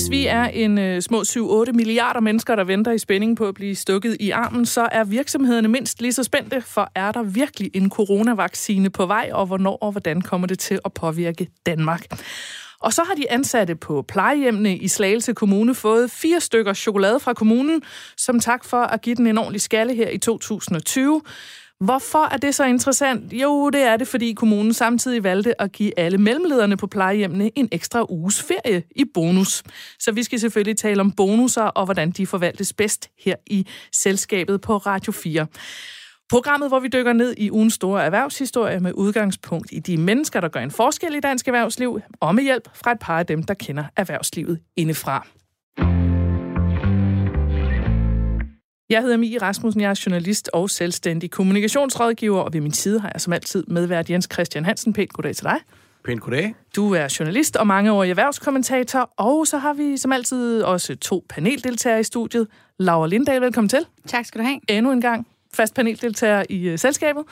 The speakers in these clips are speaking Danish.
Mens vi er en øh, små 7-8 milliarder mennesker, der venter i spænding på at blive stukket i armen, så er virksomhederne mindst lige så spændte, for er der virkelig en coronavaccine på vej, og hvornår og hvordan kommer det til at påvirke Danmark? Og så har de ansatte på plejehjemmene i Slagelse Kommune fået fire stykker chokolade fra kommunen, som tak for at give den en ordentlig skalle her i 2020. Hvorfor er det så interessant? Jo, det er det, fordi kommunen samtidig valgte at give alle mellemlederne på plejehjemmene en ekstra uges ferie i bonus. Så vi skal selvfølgelig tale om bonusser og hvordan de forvaltes bedst her i selskabet på Radio 4. Programmet, hvor vi dykker ned i ugens store erhvervshistorie med udgangspunkt i de mennesker, der gør en forskel i dansk erhvervsliv, og med hjælp fra et par af dem, der kender erhvervslivet indefra. Jeg hedder Mie Rasmussen, jeg er journalist og selvstændig kommunikationsrådgiver, og ved min side har jeg som altid medvært Jens Christian Hansen. Pænt goddag til dig. Pænt goddag. Du er journalist og mangeårig erhvervskommentator, og så har vi som altid også to paneldeltagere i studiet. Laura Lindahl, velkommen til. Tak skal du have. Endnu en gang fast paneldeltager i uh, selskabet,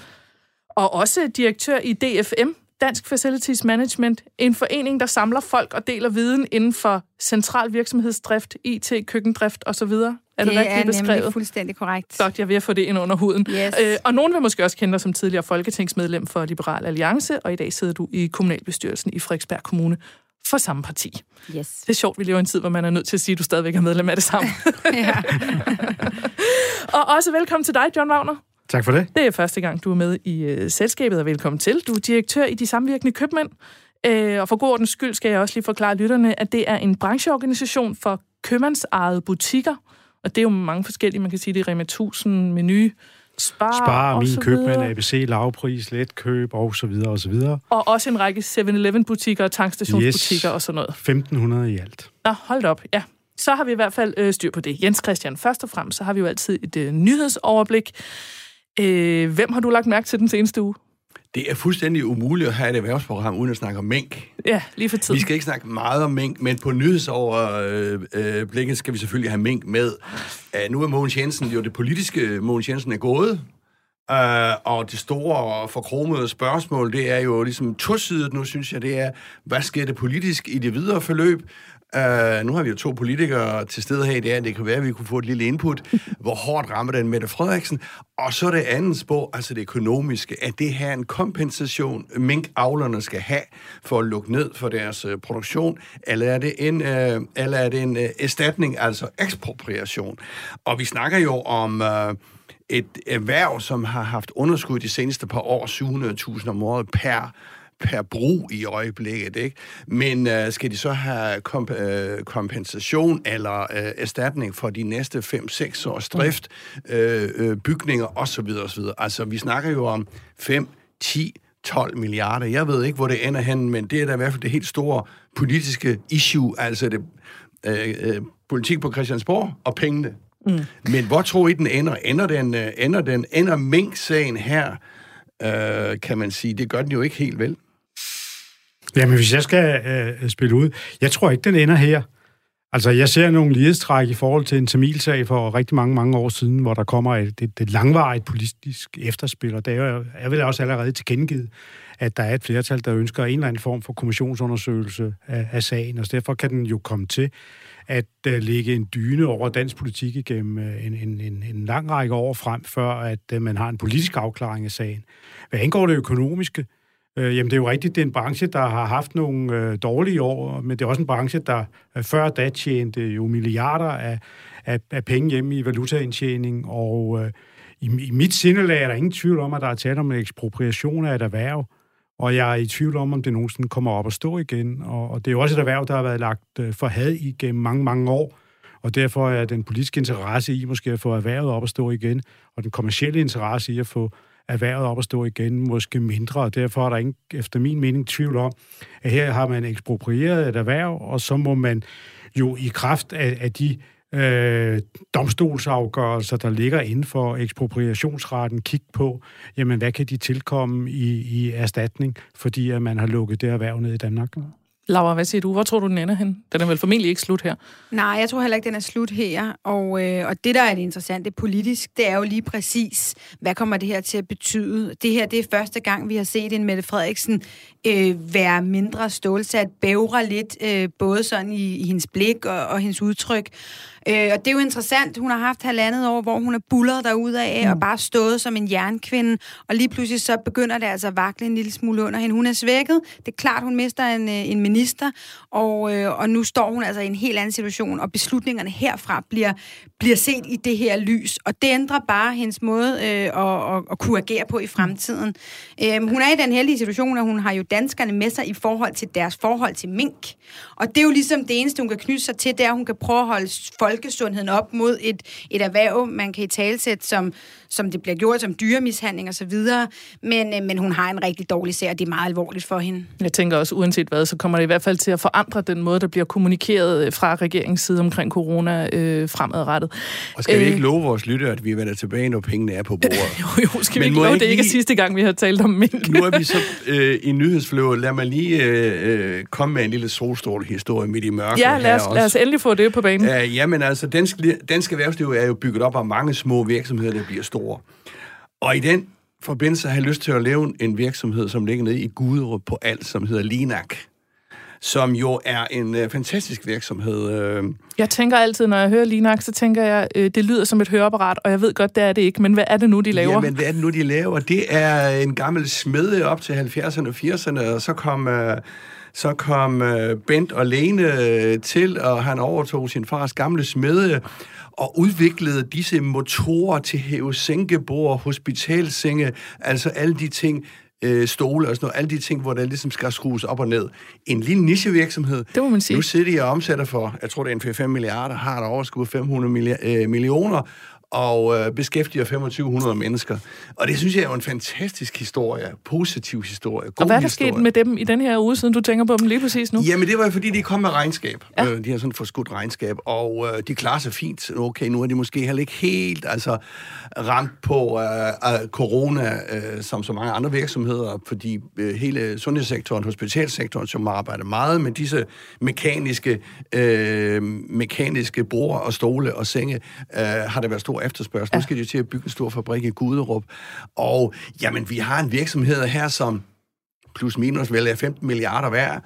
og også direktør i DFM, Dansk Facilities Management, en forening, der samler folk og deler viden inden for central virksomhedsdrift, IT, køkkendrift osv. Er det, det rigtigt er beskrevet? nemlig fuldstændig korrekt. Godt, jeg vil få det ind under huden. Yes. Øh, og nogen vil måske også kende dig som tidligere folketingsmedlem for Liberal Alliance, og i dag sidder du i kommunalbestyrelsen i Frederiksberg Kommune for samme parti. Yes. Det er sjovt, vi lever i en tid, hvor man er nødt til at sige, at du stadigvæk er medlem af det samme. ja. og også velkommen til dig, John Wagner. Tak for det. Det er første gang, du er med i øh, selskabet, og velkommen til. Du er direktør i De Samvirkende Købmænd, øh, og for god ordens skyld skal jeg også lige forklare lytterne, at det er en brancheorganisation for købmandsejede butikker, og det er jo mange forskellige, man kan sige, det er Rema 1000, Menu, Spar, Spar, min købmand. ABC, lavpris, letkøb og så videre og så videre. Og også en række 7-Eleven-butikker og tankstationsbutikker yes. og sådan noget. 1500 i alt. Nå, hold op, ja. Så har vi i hvert fald øh, styr på det. Jens Christian, først og fremmest, så har vi jo altid et øh, nyhedsoverblik. Øh, hvem har du lagt mærke til den seneste uge? Det er fuldstændig umuligt at have et erhvervsprogram uden at snakke om mink. Ja, lige for tiden. Vi skal ikke snakke meget om mink, men på nyhedsoverblikket øh, skal vi selvfølgelig have mink med. Uh, nu er Mogens Jensen jo det politiske Mogens Jensen er gået, Uh, og det store forkromede spørgsmål, det er jo ligesom tosidet nu, synes jeg, det er, hvad sker det politisk i det videre forløb? Uh, nu har vi jo to politikere til stede her i dag, det kan være, at vi kunne få et lille input. Hvor hårdt rammer den Mette Frederiksen? Og så det andet spor, altså det økonomiske. Er det her en kompensation, minkavlerne skal have for at lukke ned for deres uh, produktion? Eller er det en, uh, eller er det en uh, erstatning, altså ekspropriation? Og vi snakker jo om... Uh, et erhverv, som har haft underskud de seneste par år, 700.000 om året per per brug i øjeblikket, ikke? Men øh, skal de så have komp- øh, kompensation eller øh, erstatning for de næste 5-6 års drift, øh, øh, bygninger osv. osv.? Altså, vi snakker jo om 5, 10, 12 milliarder. Jeg ved ikke, hvor det ender hen, men det er da i hvert fald det helt store politiske issue, altså det øh, øh, politik på Christiansborg og pengene. Mm. Men hvor tror I, den ender? Ender den, øh, ender den, ender Mink-sagen her, øh, kan man sige, det gør den jo ikke helt vel. Jamen, hvis jeg skal øh, spille ud, jeg tror ikke, den ender her. Altså, jeg ser nogle ligestræk i forhold til en Tamilsag for rigtig mange, mange år siden, hvor der kommer et, et, et langvarigt politisk efterspil, og det er, jeg vil også allerede tilkendegivet, at der er et flertal, der ønsker en eller anden form for kommissionsundersøgelse af, af sagen, og derfor kan den jo komme til at øh, uh, lægge en dyne over dansk politik igennem uh, en, en, en, en lang række år frem, før at uh, man har en politisk afklaring af sagen. Hvad angår det økonomiske, Øh, jamen, det er jo rigtigt, det er en branche, der har haft nogle øh, dårlige år, men det er også en branche, der øh, før da tjente jo milliarder af, af, af penge hjemme i valutaindtjening, og øh, i, i mit sindelag er der ingen tvivl om, at der er tale om en ekspropriation af et erhverv, og jeg er i tvivl om, om det nogensinde kommer op at stå igen, og, og det er jo også et erhverv, der har været lagt øh, for had igennem mange, mange år, og derfor er den politiske interesse i måske at få erhvervet op at stå igen, og den kommercielle interesse i at få erhvervet op at stå igen, måske mindre, og derfor er der ingen, efter min mening tvivl om, at her har man eksproprieret et erhverv, og så må man jo i kraft af, af de øh, domstolsafgørelser, der ligger inden for ekspropriationsretten, kigge på, jamen hvad kan de tilkomme i, i erstatning, fordi at man har lukket det erhverv ned i Danmark? Laura, hvad siger du? Hvor tror du, den ender hen? Den er vel formentlig ikke slut her. Nej, jeg tror heller ikke, den er slut her. Og, øh, og det, der er det interessante politisk, det er jo lige præcis, hvad kommer det her til at betyde? Det her, det er første gang, vi har set en Mette Frederiksen øh, være mindre stålsat, bævre lidt, øh, både sådan i, i hendes blik og, og hendes udtryk. Øh, og det er jo interessant. Hun har haft halvandet år, hvor hun er bullet af mm. og bare stået som en jernkvinde. Og lige pludselig så begynder det altså at vakle en lille smule under hende. Hun er svækket. Det er klart, hun mister en, øh, en minister. Og, øh, og nu står hun altså i en helt anden situation, og beslutningerne herfra bliver, bliver set i det her lys. Og det ændrer bare hendes måde øh, at, at, at kunne agere på i fremtiden. Øh, hun er i den heldige situation, at hun har jo danskerne med sig i forhold til deres forhold til mink. Og det er jo ligesom det eneste, hun kan knytte sig til, det er, at hun kan prøve at holde folkesundheden op mod et, et erhverv, man kan i talsæt, som, som det bliver gjort som dyremishandling osv. Men, øh, men hun har en rigtig dårlig sag, og det er meget alvorligt for hende. Jeg tænker også, uanset hvad, så kommer det hvert fald til at forandre den måde, der bliver kommunikeret øh, fra regeringens side omkring corona øh, fremadrettet. Og skal vi ikke øh, love vores lytter, at vi vender tilbage, når pengene er på bordet? jo, jo, skal men vi ikke love, det ikke er sidste gang, vi har talt om mink. nu er vi så øh, i nyhedsfløvet. Lad mig lige øh, komme med en lille solstråle-historie midt i mørket. Ja, lad os, lad os endelig få det på banen. Uh, jamen altså, dansk, dansk erhvervsliv er jo bygget op af mange små virksomheder, der bliver store. Og i den forbindelse har jeg lyst til at lave en virksomhed, som ligger nede i Guderup på alt, som hedder Linak som jo er en øh, fantastisk virksomhed. Øh. Jeg tænker altid, når jeg hører Linak, så tænker jeg, øh, det lyder som et høreapparat, og jeg ved godt, det er det ikke, men hvad er det nu, de laver? Jamen, hvad er det nu, de laver? Det er en gammel smede op til 70'erne og 80'erne, og så kom... Øh, så kom øh, Bent og Lene øh, til, og han overtog sin fars gamle smede, og udviklede disse motorer til hæve-sænkebord, hospitalsenge, altså alle de ting, øh, stole og sådan noget, alle de ting, hvor der ligesom skal skrues op og ned. En lille nichevirksomhed. Det må man sige. Nu sidder de og omsætter for, jeg tror det er en 4-5 milliarder, har der overskud 500 øh, millioner, og øh, beskæftiger 2500 mennesker. Og det synes jeg er jo en fantastisk historie, positiv historie, god Og hvad er der historie. sket med dem i den her uge, siden du tænker på dem lige præcis nu? Jamen det var fordi, de kom med regnskab. Ja. Øh, de har sådan forskudt regnskab, og øh, de klarer sig fint. Okay, nu er de måske heller ikke helt altså, ramt på øh, corona, øh, som så mange andre virksomheder, fordi øh, hele sundhedssektoren, hospitalsektoren, som arbejder meget med disse mekaniske, øh, mekaniske bord og stole og senge, øh, har der været stor efterspørgsel. Ja. Nu skal de til at bygge en stor fabrik i Guderup. Og jamen, vi har en virksomhed her, som plus minus vel er 15 milliarder værd,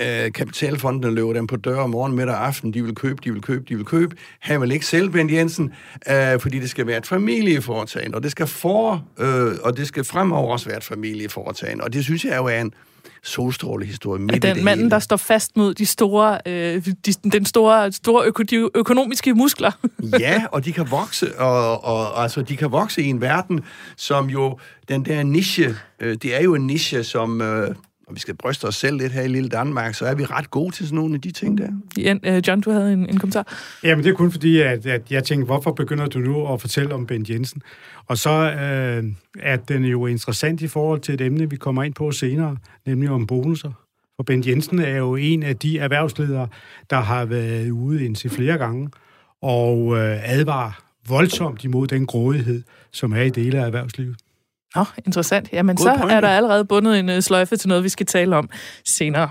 øh, kapitalfondene løber dem på dør morgen, middag og aften. De vil købe, de vil købe, de vil købe. Han vil ikke selv, Bent Jensen, øh, fordi det skal være et familieforetagende, og det skal for, øh, og det skal fremover også være et familieforetagende. Og det synes jeg jo er en solstrålehistorie midt den manden, der står fast mod de store, øh, de, den store, store øko, de økonomiske muskler. ja, og de kan vokse, og, og altså, de kan vokse i en verden, som jo, den der niche, øh, det er jo en niche, som... Øh, og vi skal bryste os selv lidt her i lille Danmark, så er vi ret gode til sådan nogle af de ting der. Ja, øh, John, du havde en, en kommentar. Jamen, det er kun fordi, at, at jeg tænkte, hvorfor begynder du nu at fortælle om Ben Jensen? Og så øh, er den jo interessant i forhold til et emne, vi kommer ind på senere, nemlig om bonusser. For Ben Jensen er jo en af de erhvervsledere, der har været ude indtil flere gange og øh, advarer voldsomt imod den grådighed, som er i dele af erhvervslivet. Nå, interessant. Jamen, God så pointe. er der allerede bundet en uh, sløjfe til noget, vi skal tale om senere.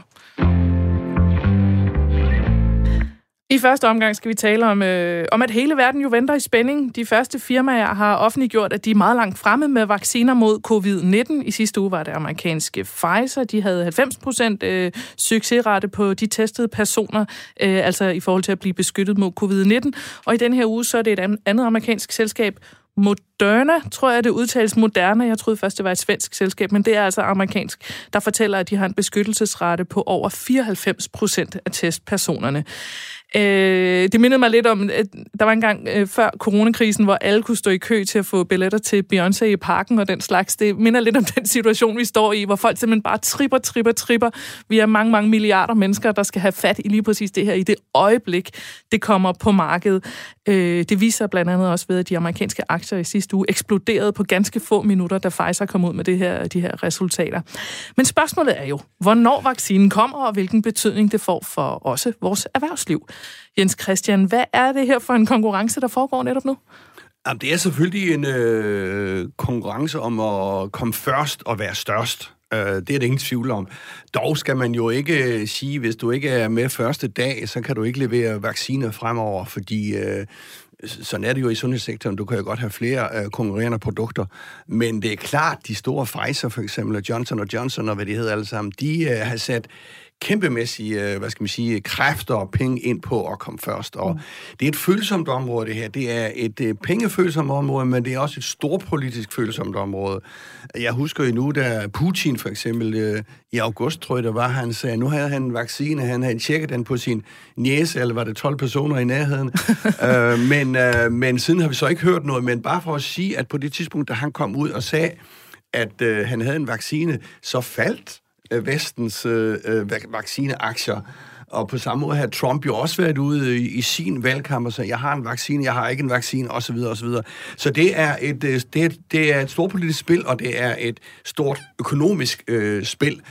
I første omgang skal vi tale om, øh, om, at hele verden jo venter i spænding. De første firmaer har offentliggjort, at de er meget langt fremme med vacciner mod covid-19. I sidste uge var det amerikanske Pfizer. De havde 90 procent øh, succesrate på de testede personer, øh, altså i forhold til at blive beskyttet mod covid-19. Og i den her uge så er det et andet amerikansk selskab, Moderna, tror jeg, det udtales Moderna. Jeg troede først, det var et svensk selskab, men det er altså amerikansk, der fortæller, at de har en beskyttelsesrate på over 94 procent af testpersonerne. Øh, det mindede mig lidt om, at der var en gang øh, før coronakrisen, hvor alle kunne stå i kø til at få billetter til Beyoncé i parken og den slags. Det minder lidt om den situation, vi står i, hvor folk simpelthen bare tripper, tripper, tripper. Vi er mange, mange milliarder mennesker, der skal have fat i lige præcis det her i det øjeblik, det kommer på markedet. Øh, det viser blandt andet også ved, at de amerikanske aktier i sidste uge eksploderede på ganske få minutter, da Pfizer kom ud med det her, de her resultater. Men spørgsmålet er jo, hvornår vaccinen kommer, og hvilken betydning det får for også vores erhvervsliv. Jens Christian, hvad er det her for en konkurrence, der foregår netop nu? Jamen, det er selvfølgelig en øh, konkurrence om at komme først og være størst. Øh, det er det ingen tvivl om. Dog skal man jo ikke øh, sige, hvis du ikke er med første dag, så kan du ikke levere vacciner fremover, fordi øh, sådan er det jo i sundhedssektoren. Du kan jo godt have flere øh, konkurrerende produkter. Men det er klart, de store Pfizer for eksempel, og Johnson Johnson og hvad de hedder alle sammen, de øh, har sat kæmpemæssige, øh, hvad skal man sige, kræfter og penge ind på at komme først. Og mm. det er et følsomt område, det her. Det er et uh, pengefølsomt område, men det er også et stort politisk følsomt område. Jeg husker jo nu, da Putin for eksempel uh, i august, tror jeg det var, han sagde, nu havde han en vaccine, han havde tjekket den på sin næse, eller var det 12 personer i nærheden. uh, men, uh, men siden har vi så ikke hørt noget, men bare for at sige, at på det tidspunkt, da han kom ud og sagde, at uh, han havde en vaccine, så faldt øh, vestens øh, øh vaccineaktier. Og på samme måde har Trump jo også været ude i, i sin valgkamp og sagt, jeg har en vaccine, jeg har ikke en vaccine, osv. osv. Så det er, et, øh, det, er, det er et stort politisk spil, og det er et stort økonomisk øh, spil,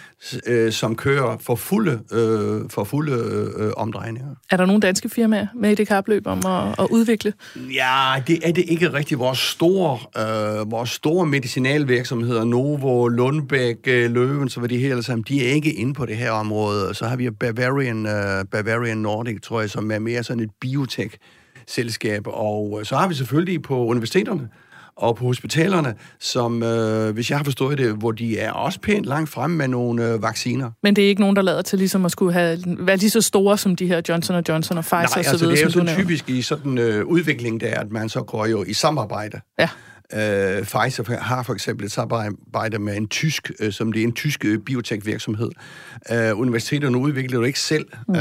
øh, som kører for fulde, øh, for fulde øh, omdrejninger. Er der nogle danske firmaer med i det kapløb om at, at udvikle? Ja, det er det ikke rigtigt. Vores store, øh, vores store medicinalvirksomheder, Novo, Lundbæk, øh, Løven, så var de her sammen, de er ikke inde på det her område. Så har vi Bavarian, øh, Bavarian Nordic, tror jeg, som er mere sådan et biotech selskab. Og øh, så har vi selvfølgelig på universiteterne, og på hospitalerne, som, øh, hvis jeg har forstået det, hvor de er også pænt langt fremme med nogle øh, vacciner. Men det er ikke nogen, der lader til ligesom at skulle have, være lige så store som de her Johnson Johnson og Pfizer Nej, altså, og så videre, det er jo sådan typisk i sådan øh, udvikling, der, at man så går jo i samarbejde. Ja. Øh, Pfizer har for eksempel et samarbejde med en tysk, øh, som det er en tysk øh, biotech-virksomhed. Øh, universiteterne udvikler jo ikke selv. Mm. Øh,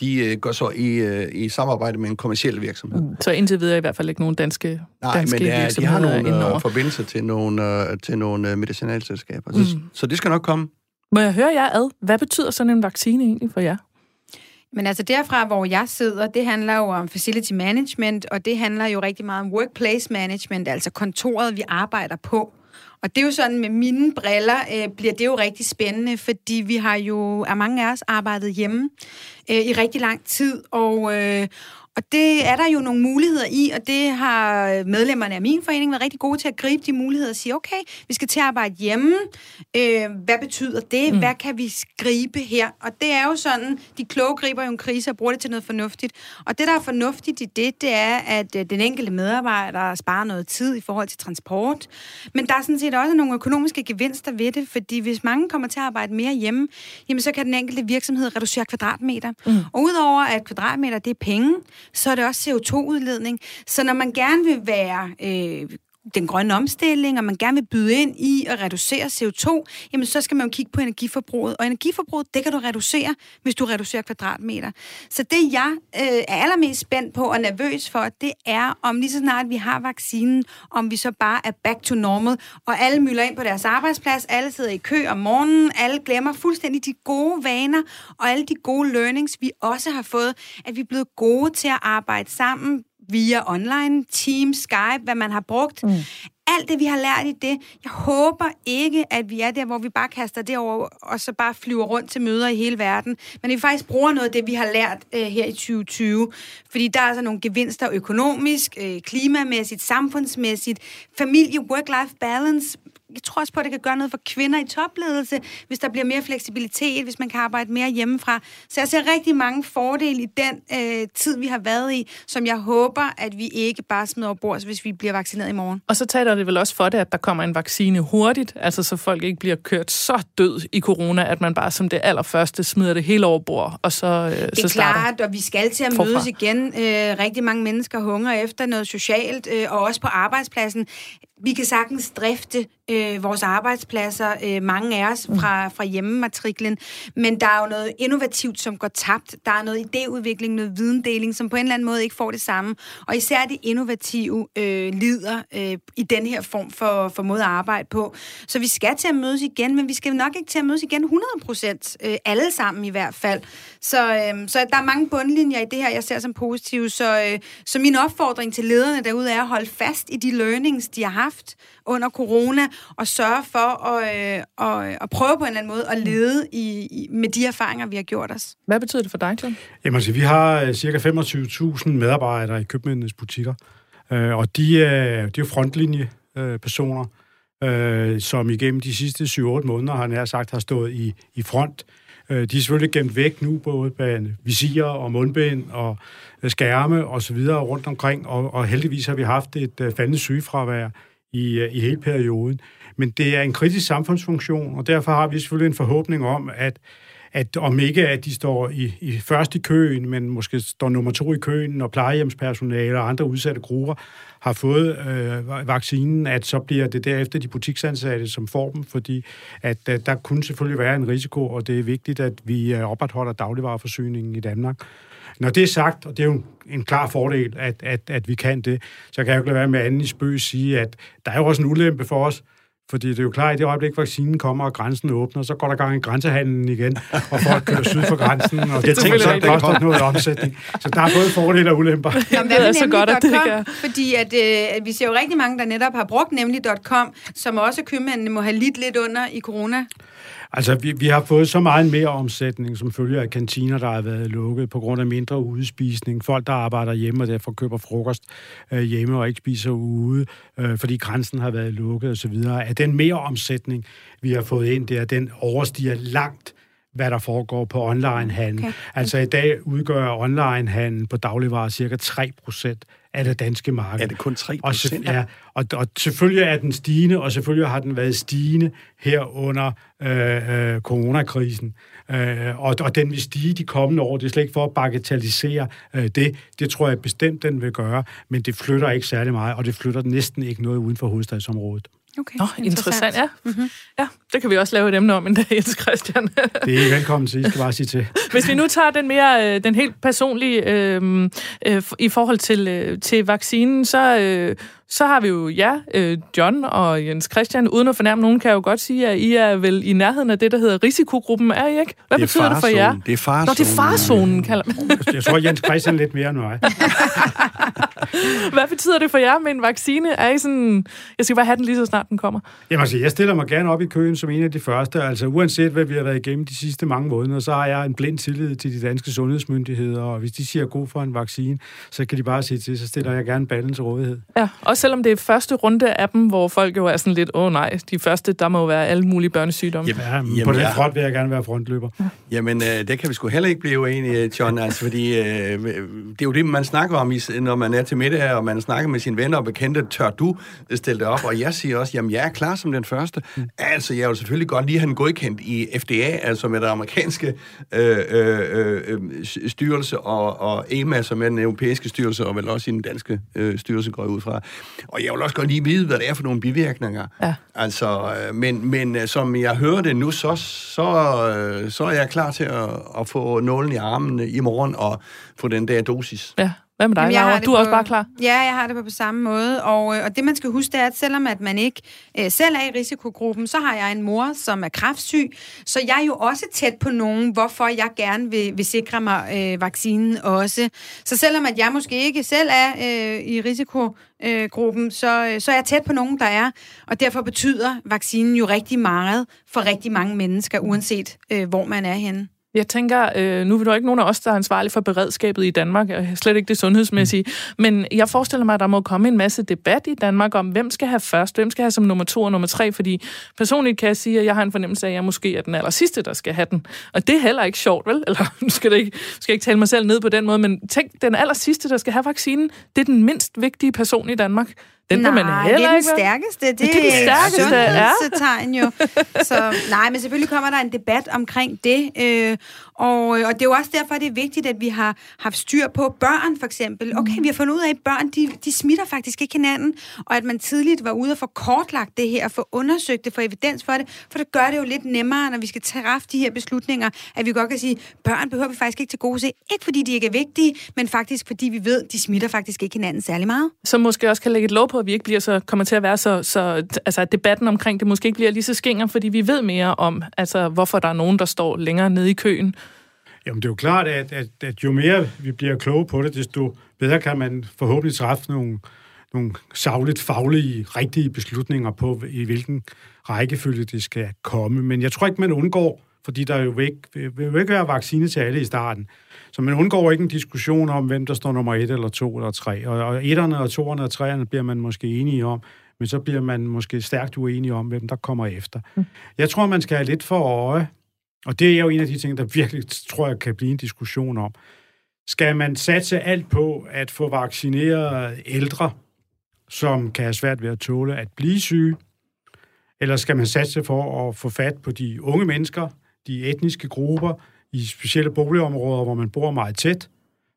de øh, går så i, øh, i samarbejde med en kommersiel virksomhed. Mm. Så indtil videre i hvert fald ikke nogen danske, Nej, danske men er, de har nogle øh, forbindelser til nogle, øh, til nogle øh, medicinalselskaber. Mm. Så, så det skal nok komme. Må jeg høre jer ad? Hvad betyder sådan en vaccine egentlig for jer? Men altså derfra, hvor jeg sidder, det handler jo om facility management, og det handler jo rigtig meget om workplace management, altså kontoret, vi arbejder på. Og det er jo sådan, med mine briller øh, bliver det jo rigtig spændende, fordi vi har jo, er mange af os arbejdet hjemme øh, i rigtig lang tid, og, øh, og det er der jo nogle muligheder i, og det har medlemmerne af min forening været rigtig gode til at gribe de muligheder og sige, okay, vi skal til at arbejde hjemme. Øh, hvad betyder det? Mm. Hvad kan vi gribe her? Og det er jo sådan, de kloge griber jo en krise og bruger det til noget fornuftigt. Og det, der er fornuftigt i det, det er, at øh, den enkelte medarbejder sparer noget tid i forhold til transport. Men der er sådan set også nogle økonomiske gevinster ved det, fordi hvis mange kommer til at arbejde mere hjemme, jamen så kan den enkelte virksomhed reducere kvadratmeter. Mm. Og udover at kvadratmeter, det er penge, så er det også CO2-udledning. Så når man gerne vil være øh, den grønne omstilling, og man gerne vil byde ind i at reducere CO2, jamen så skal man jo kigge på energiforbruget. Og energiforbruget, det kan du reducere, hvis du reducerer kvadratmeter. Så det, jeg øh, er allermest spændt på og nervøs for, det er, om lige så snart vi har vaccinen, om vi så bare er back to normal, og alle mylder ind på deres arbejdsplads, alle sidder i kø om morgenen, alle glemmer fuldstændig de gode vaner, og alle de gode learnings, vi også har fået, at vi er blevet gode til at arbejde sammen, via online, Teams, Skype, hvad man har brugt. Mm. Alt det, vi har lært i det. Jeg håber ikke, at vi er der, hvor vi bare kaster det over, og så bare flyver rundt til møder i hele verden. Men at vi faktisk bruger noget af det, vi har lært øh, her i 2020. Fordi der er altså nogle gevinster økonomisk, øh, klimamæssigt, samfundsmæssigt, familie, work-life balance, jeg tror også på, at det kan gøre noget for kvinder i topledelse, hvis der bliver mere fleksibilitet, hvis man kan arbejde mere hjemmefra. Så jeg ser rigtig mange fordele i den øh, tid, vi har været i, som jeg håber, at vi ikke bare smider over bord, hvis vi bliver vaccineret i morgen. Og så taler det vel også for det, at der kommer en vaccine hurtigt, altså så folk ikke bliver kørt så død i corona, at man bare som det allerførste smider det hele over bord, og så, øh, det er så klart, og vi skal til at forfra. mødes igen. Øh, rigtig mange mennesker hungrer efter noget socialt, øh, og også på arbejdspladsen vi kan sagtens drifte øh, vores arbejdspladser, øh, mange af os, fra, fra hjemmematriklen, men der er jo noget innovativt, som går tabt. Der er noget idéudvikling, noget videndeling, som på en eller anden måde ikke får det samme. Og især det innovative øh, lider øh, i den her form for, for måde at arbejde på. Så vi skal til at mødes igen, men vi skal nok ikke til at mødes igen 100 procent, øh, alle sammen i hvert fald. Så, øh, så der er mange bundlinjer i det her, jeg ser som positive. Så, øh, så min opfordring til lederne derude er at holde fast i de learnings, de har haft under corona, og sørge for at, øh, at, at prøve på en eller anden måde at lede i, i, med de erfaringer, vi har gjort os. Hvad betyder det for dig, John? Jamen altså, vi har øh, cirka 25.000 medarbejdere i købmændenes butikker, øh, og de er, de er frontlinjepersoner. øh, som igennem de sidste 7-8 måneder har nær sagt har stået i, i front. Øh, de er selvfølgelig gemt væk nu, både på visirer og mundbind og øh, skærme og så videre rundt omkring, og, og heldigvis har vi haft et øh, faldende sygefravær i, øh, i hele perioden. Men det er en kritisk samfundsfunktion, og derfor har vi selvfølgelig en forhåbning om, at at om ikke at de står i, i først i køen, men måske står nummer to i køen, når plejehjemspersonale og andre udsatte grupper har fået øh, vaccinen, at så bliver det derefter de butiksansatte, som får dem, fordi at, at der kunne selvfølgelig være en risiko, og det er vigtigt, at vi øh, opretholder dagligvareforsyningen i Danmark. Når det er sagt, og det er jo en klar fordel, at, at, at vi kan det, så kan jeg jo ikke lade være med anden i spøg sige, at der er jo også en ulempe for os, fordi det er jo klart, at i det øjeblik, vaccinen kommer, og grænsen åbner, så går der gang i grænsehandlen igen, og folk kører syd for grænsen, og det, tænker, så det koster noget omsætning. Så der er både fordele og ulemper. Jamen, det er så godt, at det gør. Fordi at, øh, vi ser jo rigtig mange, der netop har brugt nemlig .com, som også købmændene må have lidt lidt under i corona. Altså, vi, vi har fået så meget mere omsætning, som følger af kantiner, der har været lukket på grund af mindre udespisning. Folk, der arbejder hjemme og derfor køber frokost øh, hjemme og ikke spiser ude, øh, fordi grænsen har været lukket osv. At den mere omsætning, vi har fået ind der, den overstiger langt hvad der foregår på onlinehandel. Okay. Altså i dag udgør onlinehandel på dagligvarer cirka 3 procent af det danske marked. Er det kun 3 procent? Ja, og, og selvfølgelig er den stigende, og selvfølgelig har den været stigende her under øh, øh, coronakrisen. Øh, og, og den vil stige de kommende år. Det er slet ikke for at bagatellisere øh, det. Det tror jeg bestemt, den vil gøre, men det flytter ikke særlig meget, og det flytter næsten ikke noget uden for hovedstadsområdet. Okay, Nå, interessant. interessant. Ja. Mm-hmm. ja, det kan vi også lave et emne om en dag, Jens Christian. det er velkommen til, I skal bare sige til. Hvis vi nu tager den mere, øh, den helt personlige, øh, øh, i forhold til, øh, til vaccinen, så, øh, så har vi jo ja, øh, John og Jens Christian, uden at fornærme nogen, kan jeg jo godt sige, at I er vel i nærheden af det, der hedder risikogruppen, er I ikke? Hvad det betyder det for jer? Det er farzonen. Nå, det er farzonen, kalder man. Jeg tror, Jens Christian lidt mere end mig. Hvad betyder det for jer med en vaccine? Er I sådan, jeg skal bare have den lige så snart den kommer. Jamen altså, jeg stiller mig gerne op i køen som en af de første. Altså, uanset hvad vi har været igennem de sidste mange måneder, så har jeg en blind tillid til de danske sundhedsmyndigheder, og hvis de siger god for en vaccine, så kan de bare sige til, så stiller jeg gerne ballen til rådighed. Ja, også selvom det er første runde af dem, hvor folk jo er sådan lidt, åh oh, nej, de første, der må jo være alle mulige børnesygdomme. Jamen, ja, jamen, på den ja. front vil jeg gerne være frontløber. Ja. Jamen, øh, det kan vi sgu heller ikke blive uenige, John, altså, fordi øh, det er jo det, man snakker om, når man er til middag, og man snakker med sine venner og bekendte, tør du stille det op? Og jeg siger også, jamen, jeg er klar som den første. Mm. Altså, jeg vil selvfølgelig godt lige have den godkendt i FDA, altså med det amerikanske øh, øh, øh, styrelse, og, og EMA, som er den europæiske styrelse, og vel også i den danske øh, styrelse, går jeg ud fra. Og jeg vil også godt lige vide, hvad det er for nogle bivirkninger. Ja. Altså, øh, men, men øh, som jeg hører det nu, så, så, øh, så er jeg klar til at, at få nålen i armen i morgen og få den der dosis. Ja. Hvad med dig, Jamen, Laura? Du er på, også bare klar? Ja, jeg har det på, på samme måde. Og, og det, man skal huske, det er, at selvom at man ikke øh, selv er i risikogruppen, så har jeg en mor, som er kraftsyg. Så jeg er jo også tæt på nogen, hvorfor jeg gerne vil, vil sikre mig øh, vaccinen også. Så selvom at jeg måske ikke selv er øh, i risikogruppen, så, øh, så er jeg tæt på nogen, der er. Og derfor betyder vaccinen jo rigtig meget for rigtig mange mennesker, uanset øh, hvor man er henne. Jeg tænker, øh, nu er der ikke nogen af os, der er ansvarlige for beredskabet i Danmark, og slet ikke det sundhedsmæssige, mm. men jeg forestiller mig, at der må komme en masse debat i Danmark om, hvem skal have først, hvem skal have som nummer to og nummer tre, fordi personligt kan jeg sige, at jeg har en fornemmelse af, at jeg måske er den aller sidste, der skal have den. Og det er heller ikke sjovt, vel? Eller nu skal, det ikke, skal jeg ikke tale mig selv ned på den måde, men tænk, den aller sidste, der skal have vaccinen, det er den mindst vigtige person i Danmark. Den nej, man heller det er den stærkeste. Det, det er den stærkeste, ja. jo. Så nej, men selvfølgelig kommer der en debat omkring det. Øh, og, og det er jo også derfor, det er vigtigt, at vi har haft styr på børn, for eksempel. Okay, vi har fundet ud af, at børn, de, de smitter faktisk ikke hinanden, og at man tidligt var ude og få kortlagt det her, og få undersøgt det, få evidens for det, for det gør det jo lidt nemmere, når vi skal træffe de her beslutninger, at vi godt kan sige, børn behøver vi faktisk ikke til gode se. Ikke fordi de ikke er vigtige, men faktisk fordi vi ved, at de smitter faktisk ikke hinanden særlig meget. Så måske også kan lægge et lov på, at vi ikke bliver så, kommer til at være så, så altså at debatten omkring det måske ikke bliver lige så skinger, fordi vi ved mere om, altså hvorfor der er nogen, der står længere nede i køen, Jamen, det er jo klart, at, at, at jo mere vi bliver kloge på det, desto bedre kan man forhåbentlig træffe nogle, nogle savligt, faglige, rigtige beslutninger på, i hvilken rækkefølge det skal komme. Men jeg tror ikke, man undgår, fordi der jo ikke, vil, jo ikke være vaccine til alle i starten. Så man undgår ikke en diskussion om, hvem der står nummer et eller to eller tre. Og, og etterne og toerne og treerne bliver man måske enige om. men så bliver man måske stærkt uenig om, hvem der kommer efter. Mm. Jeg tror, man skal have lidt for øje, og det er jo en af de ting, der virkelig, tror jeg, kan blive en diskussion om. Skal man satse alt på at få vaccineret ældre, som kan have svært ved at tåle at blive syge, eller skal man satse for at få fat på de unge mennesker, de etniske grupper, i specielle boligområder, hvor man bor meget tæt,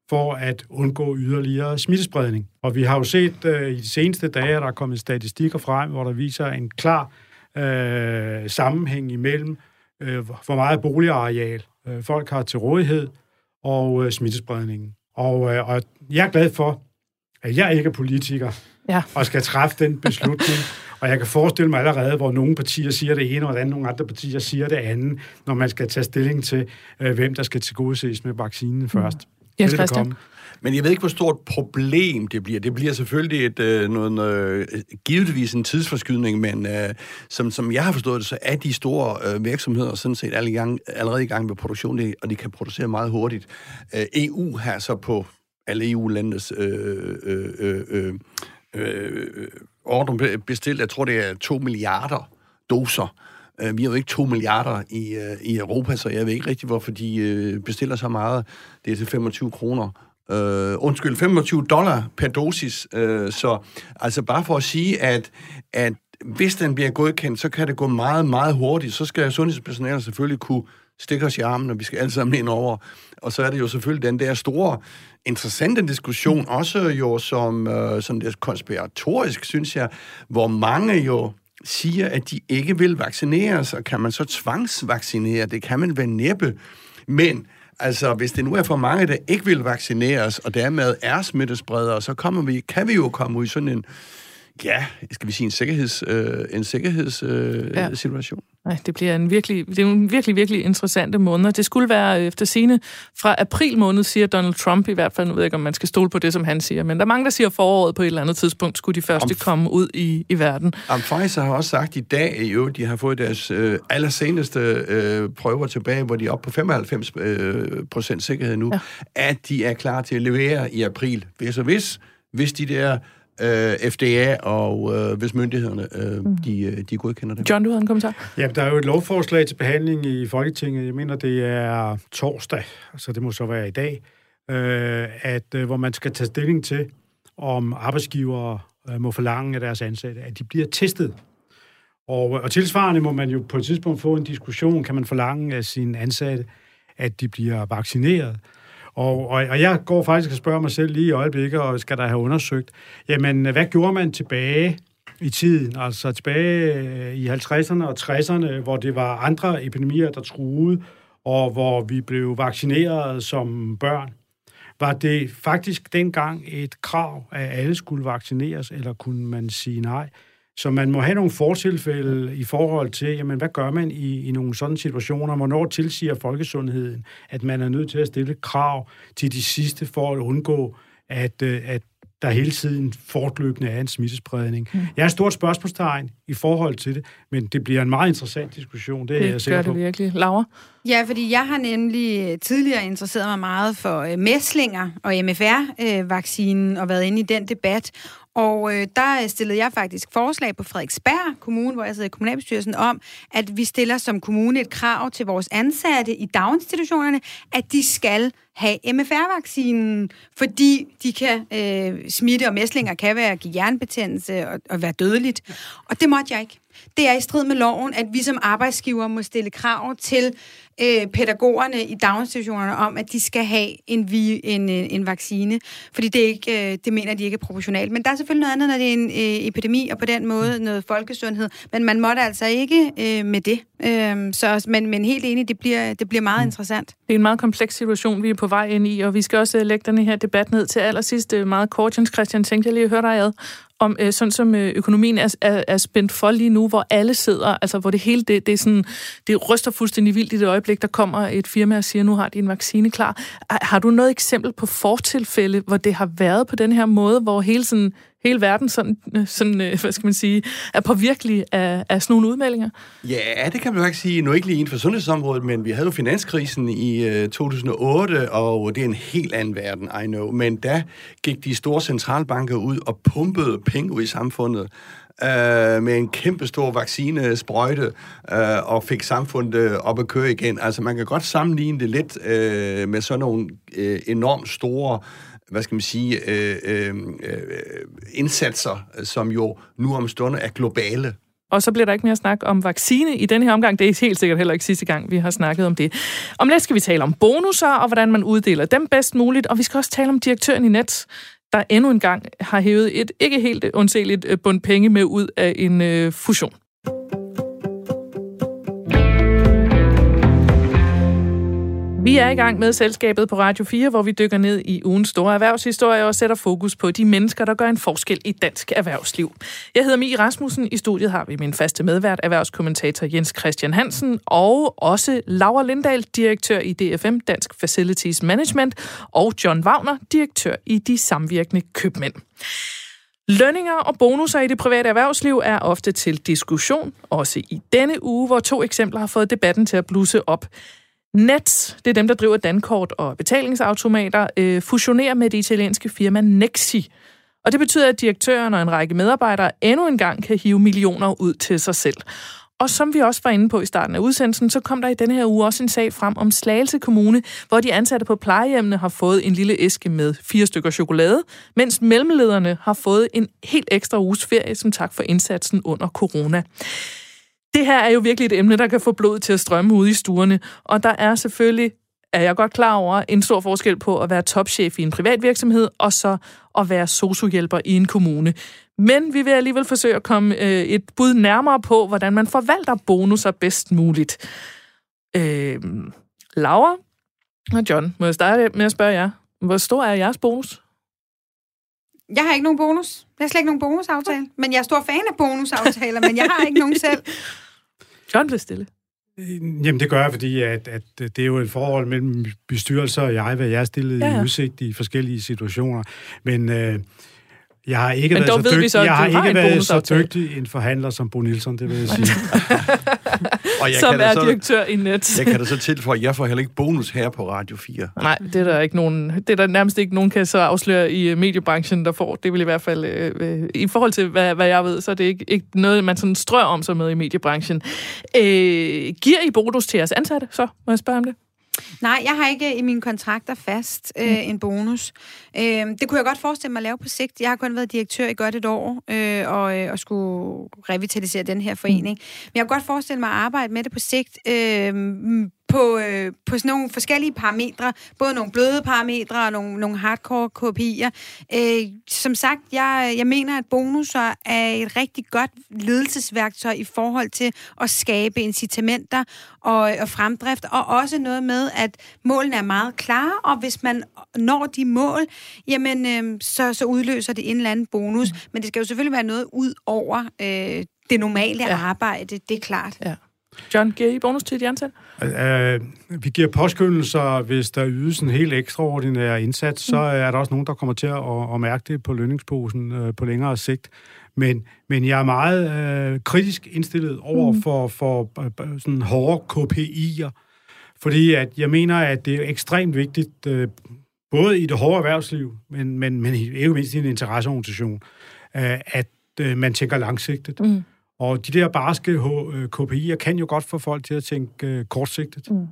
for at undgå yderligere smittespredning. Og vi har jo set øh, i de seneste dage, at der er kommet statistikker frem, hvor der viser en klar øh, sammenhæng imellem, uh, hvor meget boligareal uh, folk har til rådighed, og uh, smittespredningen. Og, uh, og jeg er glad for, at jeg ikke er politiker, ja. og skal træffe den beslutning. Og jeg kan forestille mig allerede, hvor nogle partier siger det ene, og hvordan nogle andre partier siger det andet, når man skal tage stilling til, øh, hvem der skal tilgodeses med vaccinen mm. først. Jens Christian. Men jeg ved ikke, hvor stort problem det bliver. Det bliver selvfølgelig et, øh, noget, øh, givetvis en tidsforskydning, men øh, som, som jeg har forstået det, så er de store øh, virksomheder sådan set alle gang, allerede i gang med produktion, og de kan producere meget hurtigt. Øh, EU har så på alle EU-landes øh, øh, øh, øh, øh, ordre bestilt, jeg tror, det er 2 milliarder doser. Øh, vi har jo ikke 2 milliarder i, øh, i Europa, så jeg ved ikke rigtig, hvorfor de øh, bestiller så meget. Det er til 25 kroner. Uh, undskyld, 25 dollar per dosis. Uh, så altså bare for at sige, at, at hvis den bliver godkendt, så kan det gå meget, meget hurtigt. Så skal sundhedspersonalet selvfølgelig kunne stikke os i armen, og vi skal alle sammen ind over. Og så er det jo selvfølgelig den der store interessante diskussion, også jo som øh, sådan er konspiratorisk, synes jeg, hvor mange jo siger, at de ikke vil vaccineres, og kan man så tvangsvaccinere? Det kan man vel næppe. Men altså, hvis det nu er for mange, der ikke vil vaccineres, og dermed er smittespredere, så kommer vi, kan vi jo komme ud i sådan en ja, skal vi sige, en sikkerheds, øh, en sikkerhedssituation. Øh, ja. Nej, det bliver en virkelig, det er en virkelig, virkelig interessante måned. Det skulle være øh, efter sine fra april måned, siger Donald Trump i hvert fald. Nu ved jeg ikke, om man skal stole på det, som han siger, men der er mange, der siger, at foråret på et eller andet tidspunkt skulle de første om, komme ud i, i verden. Om Pfizer har også sagt i dag, jo, de har fået deres øh, allerseneste øh, prøver tilbage, hvor de er oppe på 95 øh, procent sikkerhed nu, ja. at de er klar til at levere i april. Hvis og hvis, hvis de der øh, FDA og øh, hvis myndighederne øh, mm. de, øh, de godkender det. John, du havde en kommentar? Ja, der er jo et lovforslag til behandling i Folketinget. Jeg mener, det er torsdag, så det må så være i dag, øh, at øh, hvor man skal tage stilling til, om arbejdsgivere øh, må forlange af deres ansatte, at de bliver testet. Og, og tilsvarende må man jo på et tidspunkt få en diskussion, kan man forlange af sine ansatte, at de bliver vaccineret. Og, og, og jeg går faktisk og spørger mig selv lige i øjeblikket, og skal der have undersøgt, jamen, hvad gjorde man tilbage i tiden, altså tilbage øh, i 50'erne og 60'erne, hvor det var andre epidemier, der truede, og hvor vi blev vaccineret som børn. Var det faktisk dengang et krav, at alle skulle vaccineres, eller kunne man sige nej? Så man må have nogle fortilfælde i forhold til, jamen, hvad gør man i, i nogle sådan situationer? Hvornår tilsiger folkesundheden, at man er nødt til at stille krav til de sidste for at undgå, at, øh, at der hele tiden fortløbende er en smittespredning. Mm. Jeg har et stort spørgsmålstegn i forhold til det, men det bliver en meget interessant diskussion, det er det jeg sikker gør det virkelig. Laura? Ja, fordi jeg har nemlig øh, tidligere interesseret mig meget for øh, mæslinger og MFR-vaccinen øh, og været inde i den debat. Og øh, der øh, stillede jeg faktisk forslag på Frederiksberg Kommune, hvor jeg sidder i kommunalbestyrelsen, om, at vi stiller som kommune et krav til vores ansatte i daginstitutionerne, at de skal have MFR-vaccinen, fordi de kan øh, smitte, og mæslinger kan være give hjernebetændelse og, og være dødeligt. Og det måtte jeg ikke. Det er i strid med loven, at vi som arbejdsgiver må stille krav til øh, pædagogerne i daginstitutionerne om, at de skal have en, vi, en, en, en vaccine, fordi det, ikke, øh, det mener de ikke er proportionalt. Men der er selvfølgelig noget andet, når det er en øh, epidemi, og på den måde noget folkesundhed, men man måtte altså ikke øh, med det. Øh, så, men, men helt enig, det bliver, det bliver meget mm. interessant. Det er en meget kompleks situation, vi er på vej ind i, og vi skal også lægge den her debat ned til allersidst øh, meget kort. Jens Christian, tænkte jeg lige at høre dig ad, om øh, sådan som øh, økonomien er, er, er spændt for lige nu, hvor alle sidder, altså hvor det hele, det, det, er sådan, det ryster fuldstændig vildt i det øjeblik, der kommer et firma og siger, nu har de en vaccine klar. Har du noget eksempel på fortilfælde, hvor det har været på den her måde, hvor hele, sådan, hele verden sådan, øh, sådan, øh, hvad skal man sige, er påvirkelig af, af sådan nogle udmeldinger? Ja, det kan man faktisk sige. Nu ikke lige inden for sundhedsområdet, men vi havde jo finanskrisen i øh, 2008, og det er en helt anden verden, I know. Men da gik de store centralbanker ud og pumpede penge ud i samfundet. øh, med en kæmpe stor vaccinesprøjte øh, og fik samfundet øh, op at køre igen. Altså man kan godt sammenligne det lidt øh, med sådan nogle øh, enormt store hvad skal man sige, øh, øh, øh, indsatser, som jo nu om stunder er globale. Og så bliver der ikke mere snak om vaccine i denne her omgang. Det er helt sikkert heller ikke sidste gang, vi har snakket om det. Om lidt skal vi tale om bonusser og hvordan man uddeler dem bedst muligt. Og vi skal også tale om direktøren i Net, der endnu en gang har hævet et ikke helt undseligt øh, bund penge med ud af en øh, fusion. Vi er i gang med selskabet på Radio 4, hvor vi dykker ned i ugens store erhvervshistorie og sætter fokus på de mennesker, der gør en forskel i dansk erhvervsliv. Jeg hedder Mie Rasmussen. I studiet har vi min faste medvært, erhvervskommentator Jens Christian Hansen, og også Laura Lindahl, direktør i DFM, Dansk Facilities Management, og John Wagner, direktør i De Samvirkende Købmænd. Lønninger og bonusser i det private erhvervsliv er ofte til diskussion, også i denne uge, hvor to eksempler har fået debatten til at blusse op. Nets, det er dem, der driver dankort og betalingsautomater, øh, fusionerer med det italienske firma Nexi. Og det betyder, at direktøren og en række medarbejdere endnu en gang kan hive millioner ud til sig selv. Og som vi også var inde på i starten af udsendelsen, så kom der i denne her uge også en sag frem om Slagelse Kommune, hvor de ansatte på plejehjemmene har fået en lille æske med fire stykker chokolade, mens mellemlederne har fået en helt ekstra uges ferie som tak for indsatsen under corona. Det her er jo virkelig et emne, der kan få blod til at strømme ud i stuerne, og der er selvfølgelig er jeg godt klar over en stor forskel på at være topchef i en privat virksomhed, og så at være sociohjælper i en kommune. Men vi vil alligevel forsøge at komme øh, et bud nærmere på, hvordan man forvalter bonusser bedst muligt. Øh, Laura og John, må jeg starte med at spørge jer. Hvor stor er jeres bonus? Jeg har ikke nogen bonus. Jeg har slet ikke nogen bonusaftale. Men jeg er stor fan af bonusaftaler, men jeg har ikke nogen selv. John blev stille. Jamen, det gør jeg, fordi at, at det er jo et forhold mellem bestyrelser og jeg, hvad jeg er stillet ja, ja. i udsigt i forskellige situationer. Men øh, jeg har ikke Men været, så, dygtig, så, jeg har har ikke været så dygtig en forhandler som Bo Nielsen, det vil jeg sige. og jeg som er så, direktør i Net. jeg kan da så tilføje, at jeg får heller ikke bonus her på Radio 4. Nej, det er der ikke nogen, det er der nærmest ikke nogen, kan så afsløre i øh, mediebranchen, der får. Det vil i hvert fald, øh, øh, i forhold til, hvad, hvad jeg ved, så er det ikke, ikke noget, man sådan strør om sig med i mediebranchen. Øh, giver I bonus til jeres ansatte, så må jeg spørge om det? Nej, jeg har ikke i mine kontrakter fast øh, mm. en bonus. Øh, det kunne jeg godt forestille mig at lave på sigt. Jeg har kun været direktør i godt et år øh, og, øh, og skulle revitalisere den her forening. Mm. Men jeg kunne godt forestille mig at arbejde med det på sigt. Øh, på, øh, på sådan nogle forskellige parametre, både nogle bløde parametre og nogle, nogle hardcore kopier. Øh, som sagt, jeg, jeg mener, at bonusser er et rigtig godt ledelsesværktøj i forhold til at skabe incitamenter og, og fremdrift, og også noget med, at målene er meget klare, og hvis man når de mål, jamen, øh, så, så udløser det en eller anden bonus. Mm. Men det skal jo selvfølgelig være noget ud over øh, det normale ja. arbejde, det er klart. Ja. John, giver I bonus til de ansatte? Uh, vi giver påskyndelser, hvis der ydes en helt ekstraordinær indsats, mm. så er der også nogen, der kommer til at, at mærke det på lønningsposen uh, på længere sigt. Men, men jeg er meget uh, kritisk indstillet over mm. for, for uh, sådan hårde KPI'er, fordi at jeg mener, at det er ekstremt vigtigt, uh, både i det hårde erhvervsliv, men, men, men ikke mindst i en interesseorganisation, uh, at uh, man tænker langsigtet. Mm. Og de der barske øh, KPI'er kan jo godt få folk til at tænke øh, kortsigtet. Mm.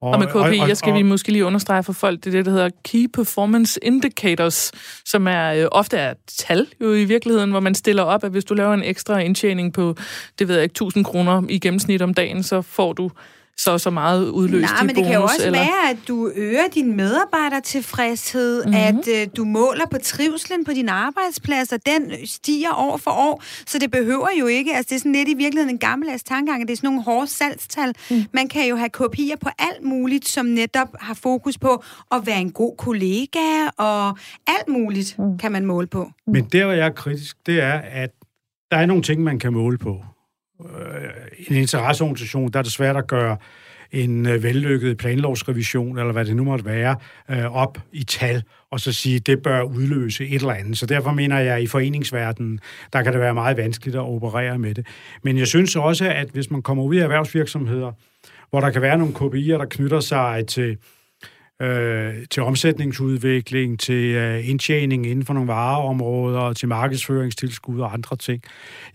Og, og med KPI'er og, og, skal vi måske lige understrege for folk, det er det, der hedder Key Performance Indicators, som er øh, ofte er tal jo i virkeligheden, hvor man stiller op, at hvis du laver en ekstra indtjening på, det ved jeg ikke, 1000 kroner i gennemsnit om dagen, så får du så så meget udløst Nej, men det bonus, kan jo også eller? være, at du øger din medarbejdertilfredshed, mm-hmm. at øh, du måler på trivslen på din arbejdsplads, og den stiger år for år. Så det behøver jo ikke, altså det er sådan lidt i virkeligheden en gammeldags tankegang, at det er sådan nogle hårde salgstal. Mm. Man kan jo have kopier på alt muligt, som netop har fokus på at være en god kollega, og alt muligt mm. kan man måle på. Men der, hvor jeg er kritisk, det er, at der er nogle ting, man kan måle på Øh, en interesseorganisation, der er det svært at gøre en øh, vellykket planlovsrevision, eller hvad det nu måtte være, øh, op i tal, og så sige, at det bør udløse et eller andet. Så derfor mener jeg, at i foreningsverdenen, der kan det være meget vanskeligt at operere med det. Men jeg synes også, at hvis man kommer ud i erhvervsvirksomheder, hvor der kan være nogle KPI'er, der knytter sig til øh, til omsætningsudvikling, til øh, indtjening inden for nogle vareområder, til markedsføringstilskud og andre ting,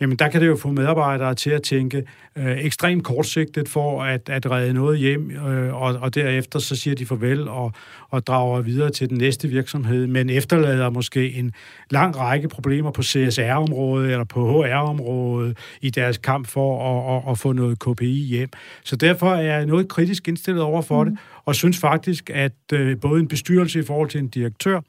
jamen der kan det jo få medarbejdere til at tænke øh, ekstremt kortsigtet for at, at redde noget hjem, øh, og, og derefter så siger de farvel og, og drager videre til den næste virksomhed, men efterlader måske en lang række problemer på CSR-området eller på HR-området i deres kamp for at, at, at få noget KPI hjem. Så derfor er jeg noget kritisk indstillet over for mm. det, og synes faktisk, at øh, både en bestyrelse i forhold til en direktør,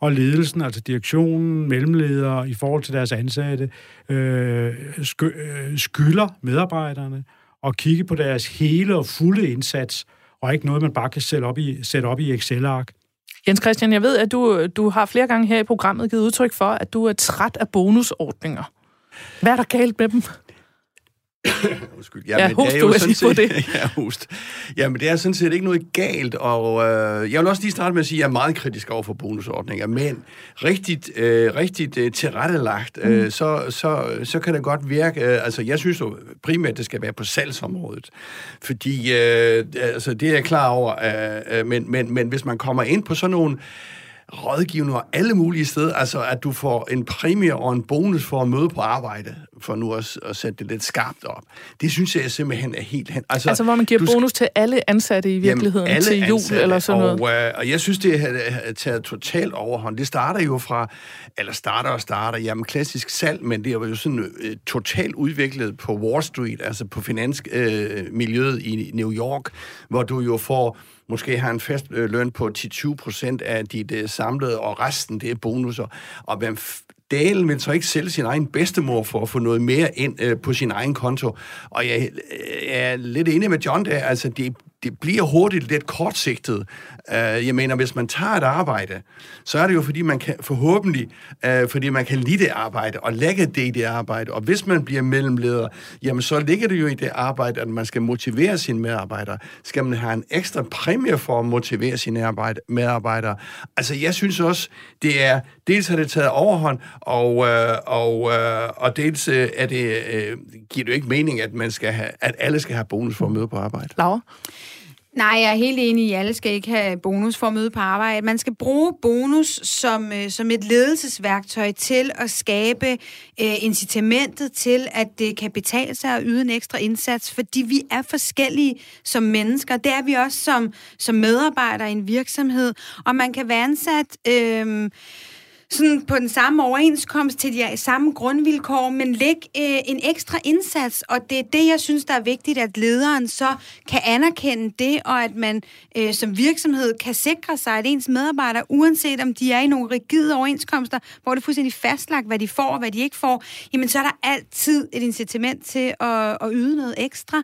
og ledelsen, altså direktionen, mellemledere i forhold til deres ansatte, øh, sky, øh, skylder medarbejderne at kigge på deres hele og fulde indsats, og ikke noget, man bare kan sætte op i, sætte op i Excel-ark. Jens Christian, jeg ved, at du, du har flere gange her i programmet givet udtryk for, at du er træt af bonusordninger. Hvad er der galt med dem? Undskyld. Ja, men host, det er jo sådan set, det. ja, host. Ja, men det er sådan set ikke noget galt, og øh, jeg vil også lige starte med at sige, at jeg er meget kritisk over for bonusordninger, men rigtigt, øh, rigtigt øh, tilrettelagt, øh, mm. så, så, så kan det godt virke, øh, altså jeg synes jo primært, det skal være på salgsområdet, fordi øh, altså, det er jeg klar over, øh, øh, men, men, men hvis man kommer ind på sådan nogle rådgivninger alle mulige steder, altså at du får en præmie og en bonus for at møde på arbejde, for nu at, at sætte det lidt skarpt op. Det synes jeg simpelthen er helt hen. Altså, altså hvor man giver bonus til alle ansatte i virkeligheden, jamen, til jul ansatte, eller sådan noget. Og, øh, og jeg synes, det har taget totalt overhånd. Det starter jo fra, eller starter og starter, jamen klassisk salg, men det er jo sådan uh, totalt udviklet på Wall Street, altså på finansmiljøet uh, i New York, hvor du jo får måske har en fast øh, løn på 10-20 procent af dit øh, samlede, og resten det er bonusser. Og hvem dalen vil så ikke sælge sin egen bedstemor for at få noget mere ind øh, på sin egen konto. Og jeg, øh, jeg er lidt enig med John der, altså det, det bliver hurtigt lidt kortsigtet. Uh, jeg mener, hvis man tager et arbejde, så er det jo fordi, man kan forhåbentlig, uh, fordi man kan lide det arbejde og lægge det i det arbejde. Og hvis man bliver mellemleder, jamen så ligger det jo i det arbejde, at man skal motivere sine medarbejdere. Skal man have en ekstra præmie for at motivere sine arbejde, medarbejdere? Altså, jeg synes også, det er, dels har det taget overhånd, og, uh, og, uh, og dels er det, uh, giver det jo ikke mening, at, man skal have, at alle skal have bonus for at møde på arbejde. Laura? Nej, jeg er helt enig i, at alle skal ikke have bonus for at møde på arbejde. Man skal bruge bonus som, øh, som et ledelsesværktøj til at skabe øh, incitamentet til, at det kan betale sig at yde en ekstra indsats, fordi vi er forskellige som mennesker. Det er vi også som, som medarbejdere i en virksomhed, og man kan være ansat... Øh, sådan på den samme overenskomst til de samme grundvilkår, men læg øh, en ekstra indsats, og det er det, jeg synes, der er vigtigt, at lederen så kan anerkende det, og at man øh, som virksomhed kan sikre sig, at ens medarbejdere, uanset om de er i nogle rigide overenskomster, hvor det er fuldstændig fastlagt, hvad de får og hvad de ikke får, jamen så er der altid et incitament til at, at yde noget ekstra.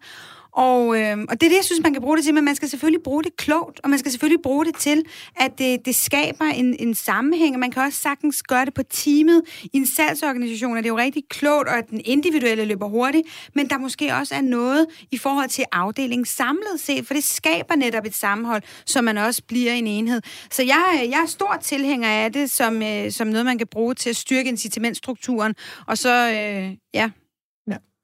Og, øh, og det er det, jeg synes, man kan bruge det til, men man skal selvfølgelig bruge det klogt, og man skal selvfølgelig bruge det til, at det, det skaber en, en sammenhæng, og man kan også sagtens gøre det på teamet. I en salgsorganisation er det jo rigtig klogt, og at den individuelle løber hurtigt, men der måske også er noget i forhold til afdelingen samlet set, for det skaber netop et sammenhold, så man også bliver en enhed. Så jeg, jeg er stor tilhænger af det, som, øh, som noget, man kan bruge til at styrke incitamentstrukturen, og så, øh, ja,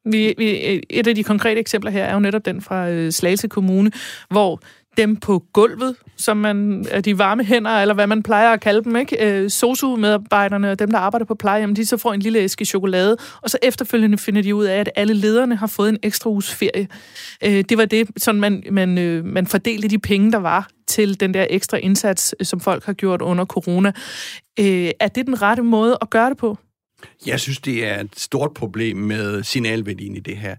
vi, vi, et af de konkrete eksempler her er jo netop den fra øh, Slagelse Kommune, hvor dem på gulvet, som man er de varme hænder, eller hvad man plejer at kalde dem, ikke? Øh, sosu-medarbejderne og dem, der arbejder på plejehjem, de så får en lille æske chokolade, og så efterfølgende finder de ud af, at alle lederne har fået en ekstra uges ferie. Øh, det var det, sådan man, man, øh, man fordelte de penge, der var til den der ekstra indsats, øh, som folk har gjort under corona. Øh, er det den rette måde at gøre det på? Jeg synes, det er et stort problem med signalværdien i det her.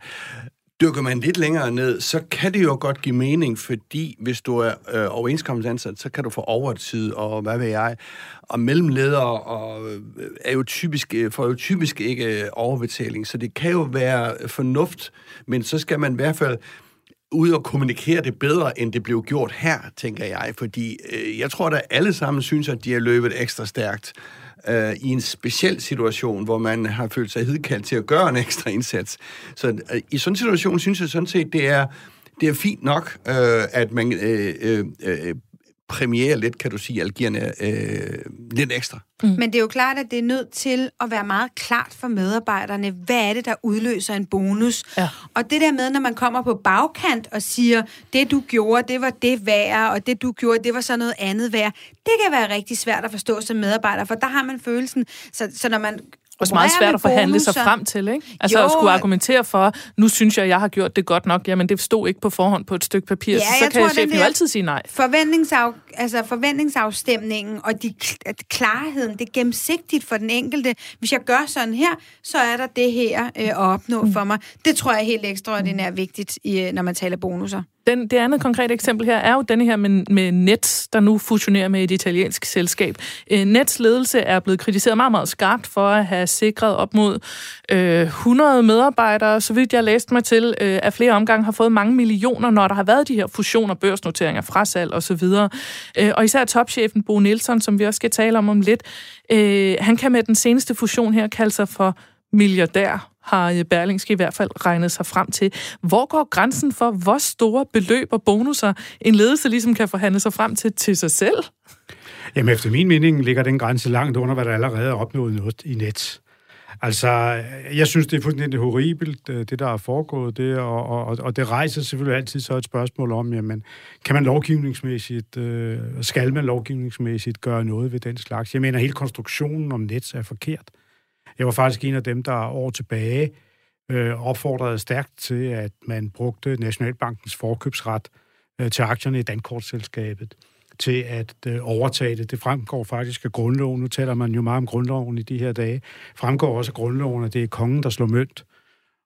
Dykker man lidt længere ned, så kan det jo godt give mening, fordi hvis du er øh, overenskomstansat, så kan du få overtid og hvad ved jeg. Og mellemledere og, øh, er jo typisk, øh, får jo typisk ikke øh, overbetaling, så det kan jo være fornuft, men så skal man i hvert fald ud og kommunikere det bedre, end det blev gjort her, tænker jeg. Fordi øh, jeg tror, at alle sammen synes, at de har løbet ekstra stærkt øh, Øh, i en speciel situation, hvor man har følt sig hedkaldt til at gøre en ekstra indsats. Så øh, i sådan en situation synes jeg sådan set, det er, det er fint nok, øh, at man øh, øh, øh premiere lidt, kan du sige, giver øh, lidt ekstra. Mm. Men det er jo klart, at det er nødt til at være meget klart for medarbejderne, hvad er det, der udløser en bonus. Ja. Og det der med, når man kommer på bagkant og siger, det du gjorde, det var det værd, og det du gjorde, det var så noget andet værd, det kan være rigtig svært at forstå som medarbejder, for der har man følelsen, så, så når man også meget svært at forhandle sig frem til, ikke? Altså jo. at skulle argumentere for, nu synes jeg, jeg har gjort det godt nok. Jamen, det stod ikke på forhånd på et stykke papir, ja, så, så kan tror, chefen jo altid sige nej. Forventningsaf, altså forventningsafstemningen og de, klarheden, det er gennemsigtigt for den enkelte. Hvis jeg gør sådan her, så er der det her øh, at opnå mm. for mig. Det tror jeg er helt ekstraordinært vigtigt, i, øh, når man taler bonusser. Den, det andet konkrete eksempel her er jo denne her med, med Nets, der nu fusionerer med et italiensk selskab. Øh, Nets ledelse er blevet kritiseret meget, meget skarpt for at have sikret op mod øh, 100 medarbejdere, så vidt jeg læste mig til, øh, at flere omgange har fået mange millioner, når der har været de her fusioner, børsnoteringer, frasalg osv. Øh, og især topchefen Bo Nielsen, som vi også skal tale om om lidt, øh, han kan med den seneste fusion her kalde sig for milliardær har øh, Berlingske i hvert fald regnet sig frem til. Hvor går grænsen for, hvor store beløb og bonusser en ledelse ligesom kan forhandle sig frem til til sig selv? Jamen efter min mening ligger den grænse langt under, hvad der allerede er opnået noget i net. Altså, jeg synes, det er fuldstændig horribelt, øh, det der er foregået, det, og, og, og det rejser selvfølgelig altid så et spørgsmål om, jamen, kan man lovgivningsmæssigt, øh, skal man lovgivningsmæssigt gøre noget ved den slags? Jeg mener, hele konstruktionen om net er forkert. Jeg var faktisk en af dem, der år tilbage øh, opfordrede stærkt til, at man brugte Nationalbankens forkøbsret øh, til aktierne i Dankortselskabet til at øh, overtage det. Det fremgår faktisk af grundloven. Nu taler man jo meget om grundloven i de her dage. Fremgår også af grundloven, at det er kongen, der slår mønt.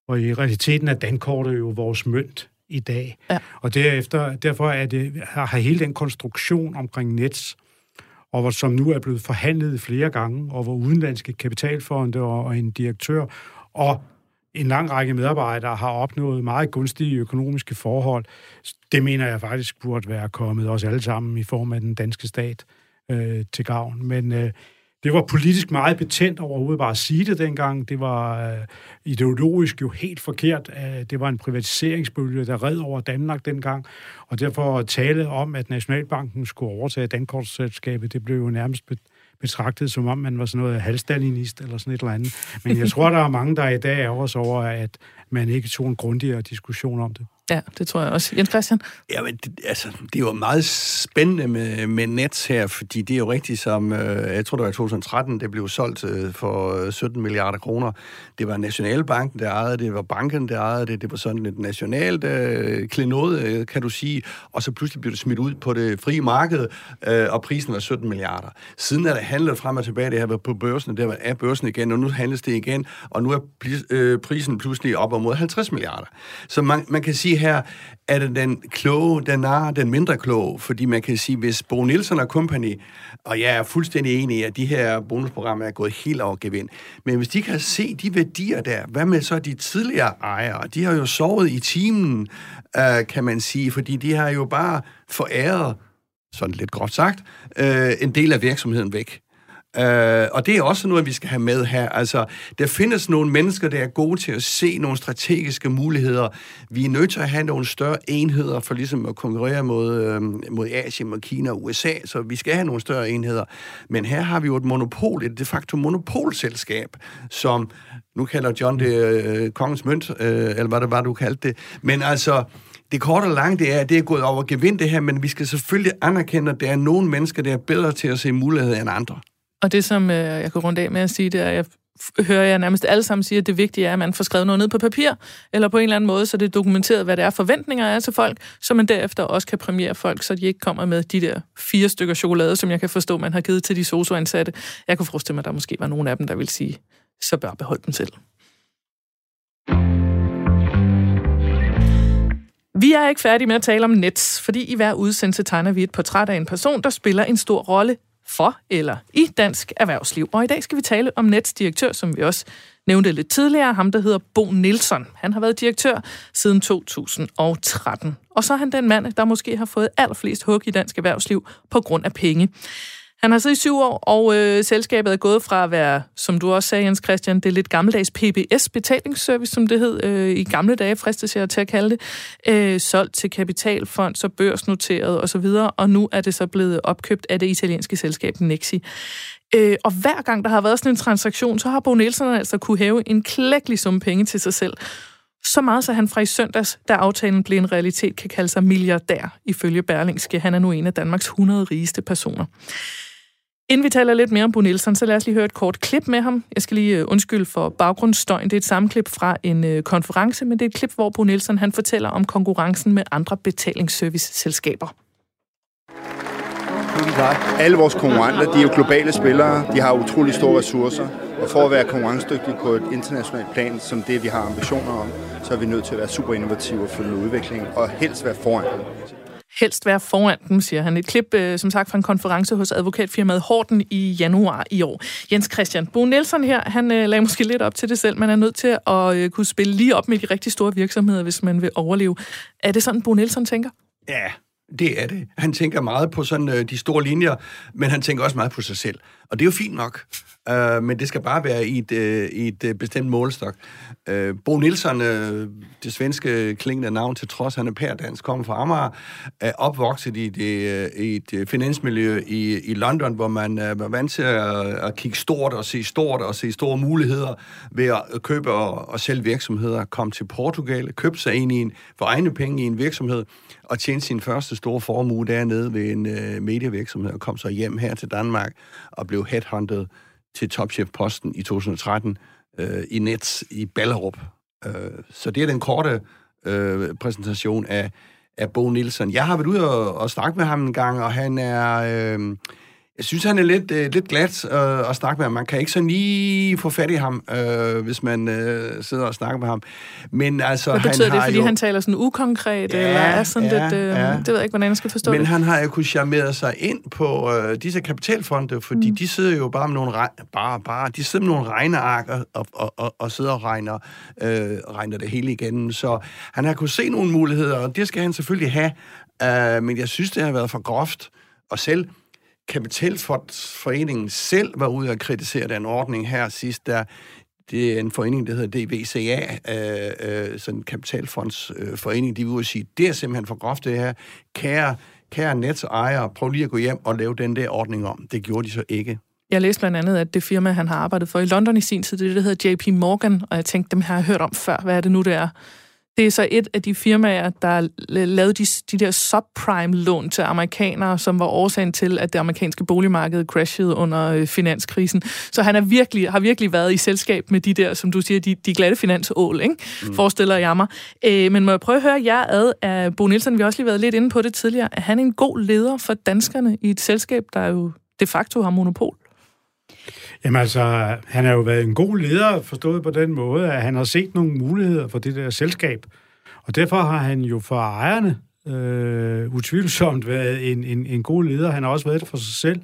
Og i realiteten er Dankortet jo vores mønt i dag. Ja. Og derefter, derfor er det, har hele den konstruktion omkring Nets og hvor, som nu er blevet forhandlet flere gange, og hvor udenlandske kapitalfonde og, og en direktør og en lang række medarbejdere har opnået meget gunstige økonomiske forhold. Det mener jeg faktisk burde være kommet os alle sammen i form af den danske stat øh, til gavn. Men øh, det var politisk meget betændt overhovedet bare at sige det dengang. Det var øh, ideologisk jo helt forkert. Øh, det var en privatiseringsbølge, der red over Danmark dengang. Og derfor at tale om, at Nationalbanken skulle overtage Dankortselskabet, det blev jo nærmest betragtet som om, man var sådan noget halvstalinist eller sådan et eller andet. Men jeg tror, der er mange, der i dag er også over, at man ikke tog en grundigere diskussion om det. Ja, det tror jeg også. Jens Christian? Ja, men det, altså, det er jo meget spændende med, med Nets her, fordi det er jo rigtigt som, øh, jeg tror det var i 2013, det blev solgt øh, for øh, 17 milliarder kroner. Det var Nationalbanken, der ejede det, det var banken, der ejede det, det var sådan et nationalt øh, klenod, øh, kan du sige, og så pludselig blev det smidt ud på det frie marked, øh, og prisen var 17 milliarder. Siden er det handlet frem og tilbage, det her på børsen, der er børsen igen, og nu handles det igen, og nu er øh, prisen pludselig op mod 50 milliarder. Så man, man kan sige, her, er det den kloge, den er den mindre kloge, fordi man kan sige, hvis Bo Nielsen og company, og jeg er fuldstændig enig i, at de her bonusprogrammer er gået helt over gevind, men hvis de kan se de værdier der, hvad med så de tidligere ejere? De har jo sovet i timen, øh, kan man sige, fordi de har jo bare foræret, sådan lidt groft sagt, øh, en del af virksomheden væk. Øh, og det er også noget, vi skal have med her. Altså, der findes nogle mennesker, der er gode til at se nogle strategiske muligheder. Vi er nødt til at have nogle større enheder for ligesom at konkurrere mod, øh, mod Asien, mod Kina og USA, så vi skal have nogle større enheder. Men her har vi jo et monopol, et de facto monopolselskab, som nu kalder John det øh, kongens mønt, øh, eller hvad det var, du kaldte det. Men altså, det korte og lange, det er, at det er gået over gevind det her, men vi skal selvfølgelig anerkende, at der er nogle mennesker, der er bedre til at se muligheder end andre. Og det, som øh, jeg kan runde af med at sige, det er, at jeg hører jeg nærmest alle sammen sige, at det vigtige er, at man får skrevet noget ned på papir, eller på en eller anden måde, så det er dokumenteret, hvad det er forventninger er til folk, så man derefter også kan premiere folk, så de ikke kommer med de der fire stykker chokolade, som jeg kan forstå, man har givet til de socioansatte. Jeg kunne forestille mig, at der måske var nogen af dem, der vil sige, så bør beholde dem selv. Vi er ikke færdige med at tale om Nets, fordi i hver udsendelse tegner vi et portræt af en person, der spiller en stor rolle for eller i dansk erhvervsliv. Og i dag skal vi tale om Nets direktør, som vi også nævnte lidt tidligere, ham der hedder Bo Nielsen. Han har været direktør siden 2013. Og så er han den mand, der måske har fået allerflest hug i dansk erhvervsliv på grund af penge. Han har siddet i syv år, og øh, selskabet er gået fra at være, som du også sagde, Jens Christian, det lidt gammeldags PBS, betalingsservice, som det hed øh, i gamle dage, fristes jeg til at kalde det, øh, solgt til kapitalfond, så børsnoteret osv., og, og nu er det så blevet opkøbt af det italienske selskab Nexi. Øh, og hver gang der har været sådan en transaktion, så har Bo Nielsen altså kunne hæve en klækkelig sum penge til sig selv. Så meget, så han fra i søndags, da aftalen blev en realitet, kan kalde sig milliardær, ifølge Berlingske. Han er nu en af Danmarks 100 rigeste personer. Inden vi taler lidt mere om Bo Nielsen, så lad os lige høre et kort klip med ham. Jeg skal lige øh, undskylde for baggrundsstøjen. Det er et sammenklip fra en øh, konference, men det er et klip, hvor Bo Nielsen han fortæller om konkurrencen med andre betalingsservice-selskaber. Alle vores konkurrenter, de er jo globale spillere. De har utrolig store ressourcer. Og for at være konkurrencedygtige på et internationalt plan, som det vi har ambitioner om, så er vi nødt til at være super innovative og følge udviklingen, og helst være foran helst være foran dem, siger han. Et klip, øh, som sagt, fra en konference hos advokatfirmaet Horten i januar i år. Jens Christian Bo Nielsen her, han øh, lagde måske lidt op til det selv, men er nødt til at øh, kunne spille lige op med de rigtig store virksomheder, hvis man vil overleve. Er det sådan, Bo Nielsen tænker? Ja, det er det. Han tænker meget på sådan øh, de store linjer, men han tænker også meget på sig selv. Og det er jo fint nok, øh, men det skal bare være i et, øh, i et øh, bestemt målestok. Øh, Bo Nielsen, øh, det svenske klingende navn til trods, han er pærdansk, kommer fra Amager, er opvokset i, det, øh, i et øh, finansmiljø i, i London, hvor man øh, var vant til at, at kigge stort og se stort og se store muligheder ved at øh, købe og, og sælge virksomheder. Kom til Portugal, købte sig ind i en, for egne penge i en virksomhed, og tjente sin første store formue dernede ved en øh, medievirksomhed, og kom så hjem her til Danmark og blev headhunted til topchef-posten i 2013 øh, i Nets i Ballerup. Øh, så det er den korte øh, præsentation af, af Bo Nielsen. Jeg har været ude og, og snakke med ham en gang, og han er... Øh, jeg synes, han er lidt, øh, lidt glat øh, at snakke med ham. Man kan ikke så lige få fat i ham, øh, hvis man øh, sidder og snakker med ham. Men altså, Hvad betyder han det, fordi jo... han taler sådan ukonkret, ja, eller er sådan ja, lidt... Øh, ja. Det ved jeg ikke, hvordan jeg skal forstå Men det. han har jo kunnet charmere sig ind på øh, disse kapitalfonde, fordi mm. de sidder jo bare med nogle re- bare, bare, de sidder med nogle regneark og, og, og, og sidder og regner, øh, regner det hele igennem. Så han har kunnet se nogle muligheder, og det skal han selvfølgelig have. Øh, men jeg synes, det har været for groft. Og selv Kapitalfondsforeningen selv var ude og kritisere den ordning her sidst, der det er en forening, der hedder DVCA, øh, øh, sådan en kapitalfondsforening, øh, de vil ude og sige, det er simpelthen for groft det her. Kære, kære netsejere, prøv lige at gå hjem og lave den der ordning om. Det gjorde de så ikke. Jeg læste blandt andet, at det firma, han har arbejdet for i London i sin tid, det er det, der hedder JP Morgan, og jeg tænkte, dem har jeg hørt om før. Hvad er det nu, det er? Det er så et af de firmaer, der lavede de, de der subprime-lån til amerikanere, som var årsagen til, at det amerikanske boligmarked crashede under øh, finanskrisen. Så han er virkelig, har virkelig været i selskab med de der, som du siger, de, de glatte finansål, ikke? Mm. forestiller jeg mig. Øh, men må jeg prøve at høre jer ad af Bo Nielsen, vi har også lige været lidt inde på det tidligere. Er han en god leder for danskerne i et selskab, der jo de facto har monopol? Jamen altså, han har jo været en god leder, forstået på den måde, at han har set nogle muligheder for det der selskab. Og derfor har han jo for ejerne øh, utvivlsomt været en, en, en god leder. Han har også været det for sig selv,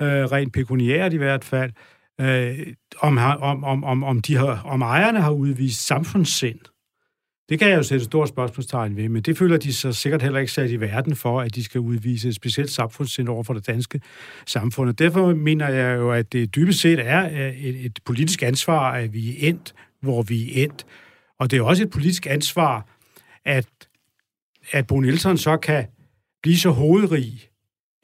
øh, rent pekuniært i hvert fald. Øh, om, om, om, om, om, de har, om ejerne har udvist samfundssind. Det kan jeg jo sætte stort spørgsmålstegn ved, men det føler de sig sikkert heller ikke sat i verden for, at de skal udvise et specielt samfundssind over for det danske samfund. Og derfor mener jeg jo, at det dybest set er øh, et, et politisk ansvar, at vi er endt, hvor vi er endt. Og det er også et politisk ansvar, at, at Bo Nielsen så kan blive så hovedrig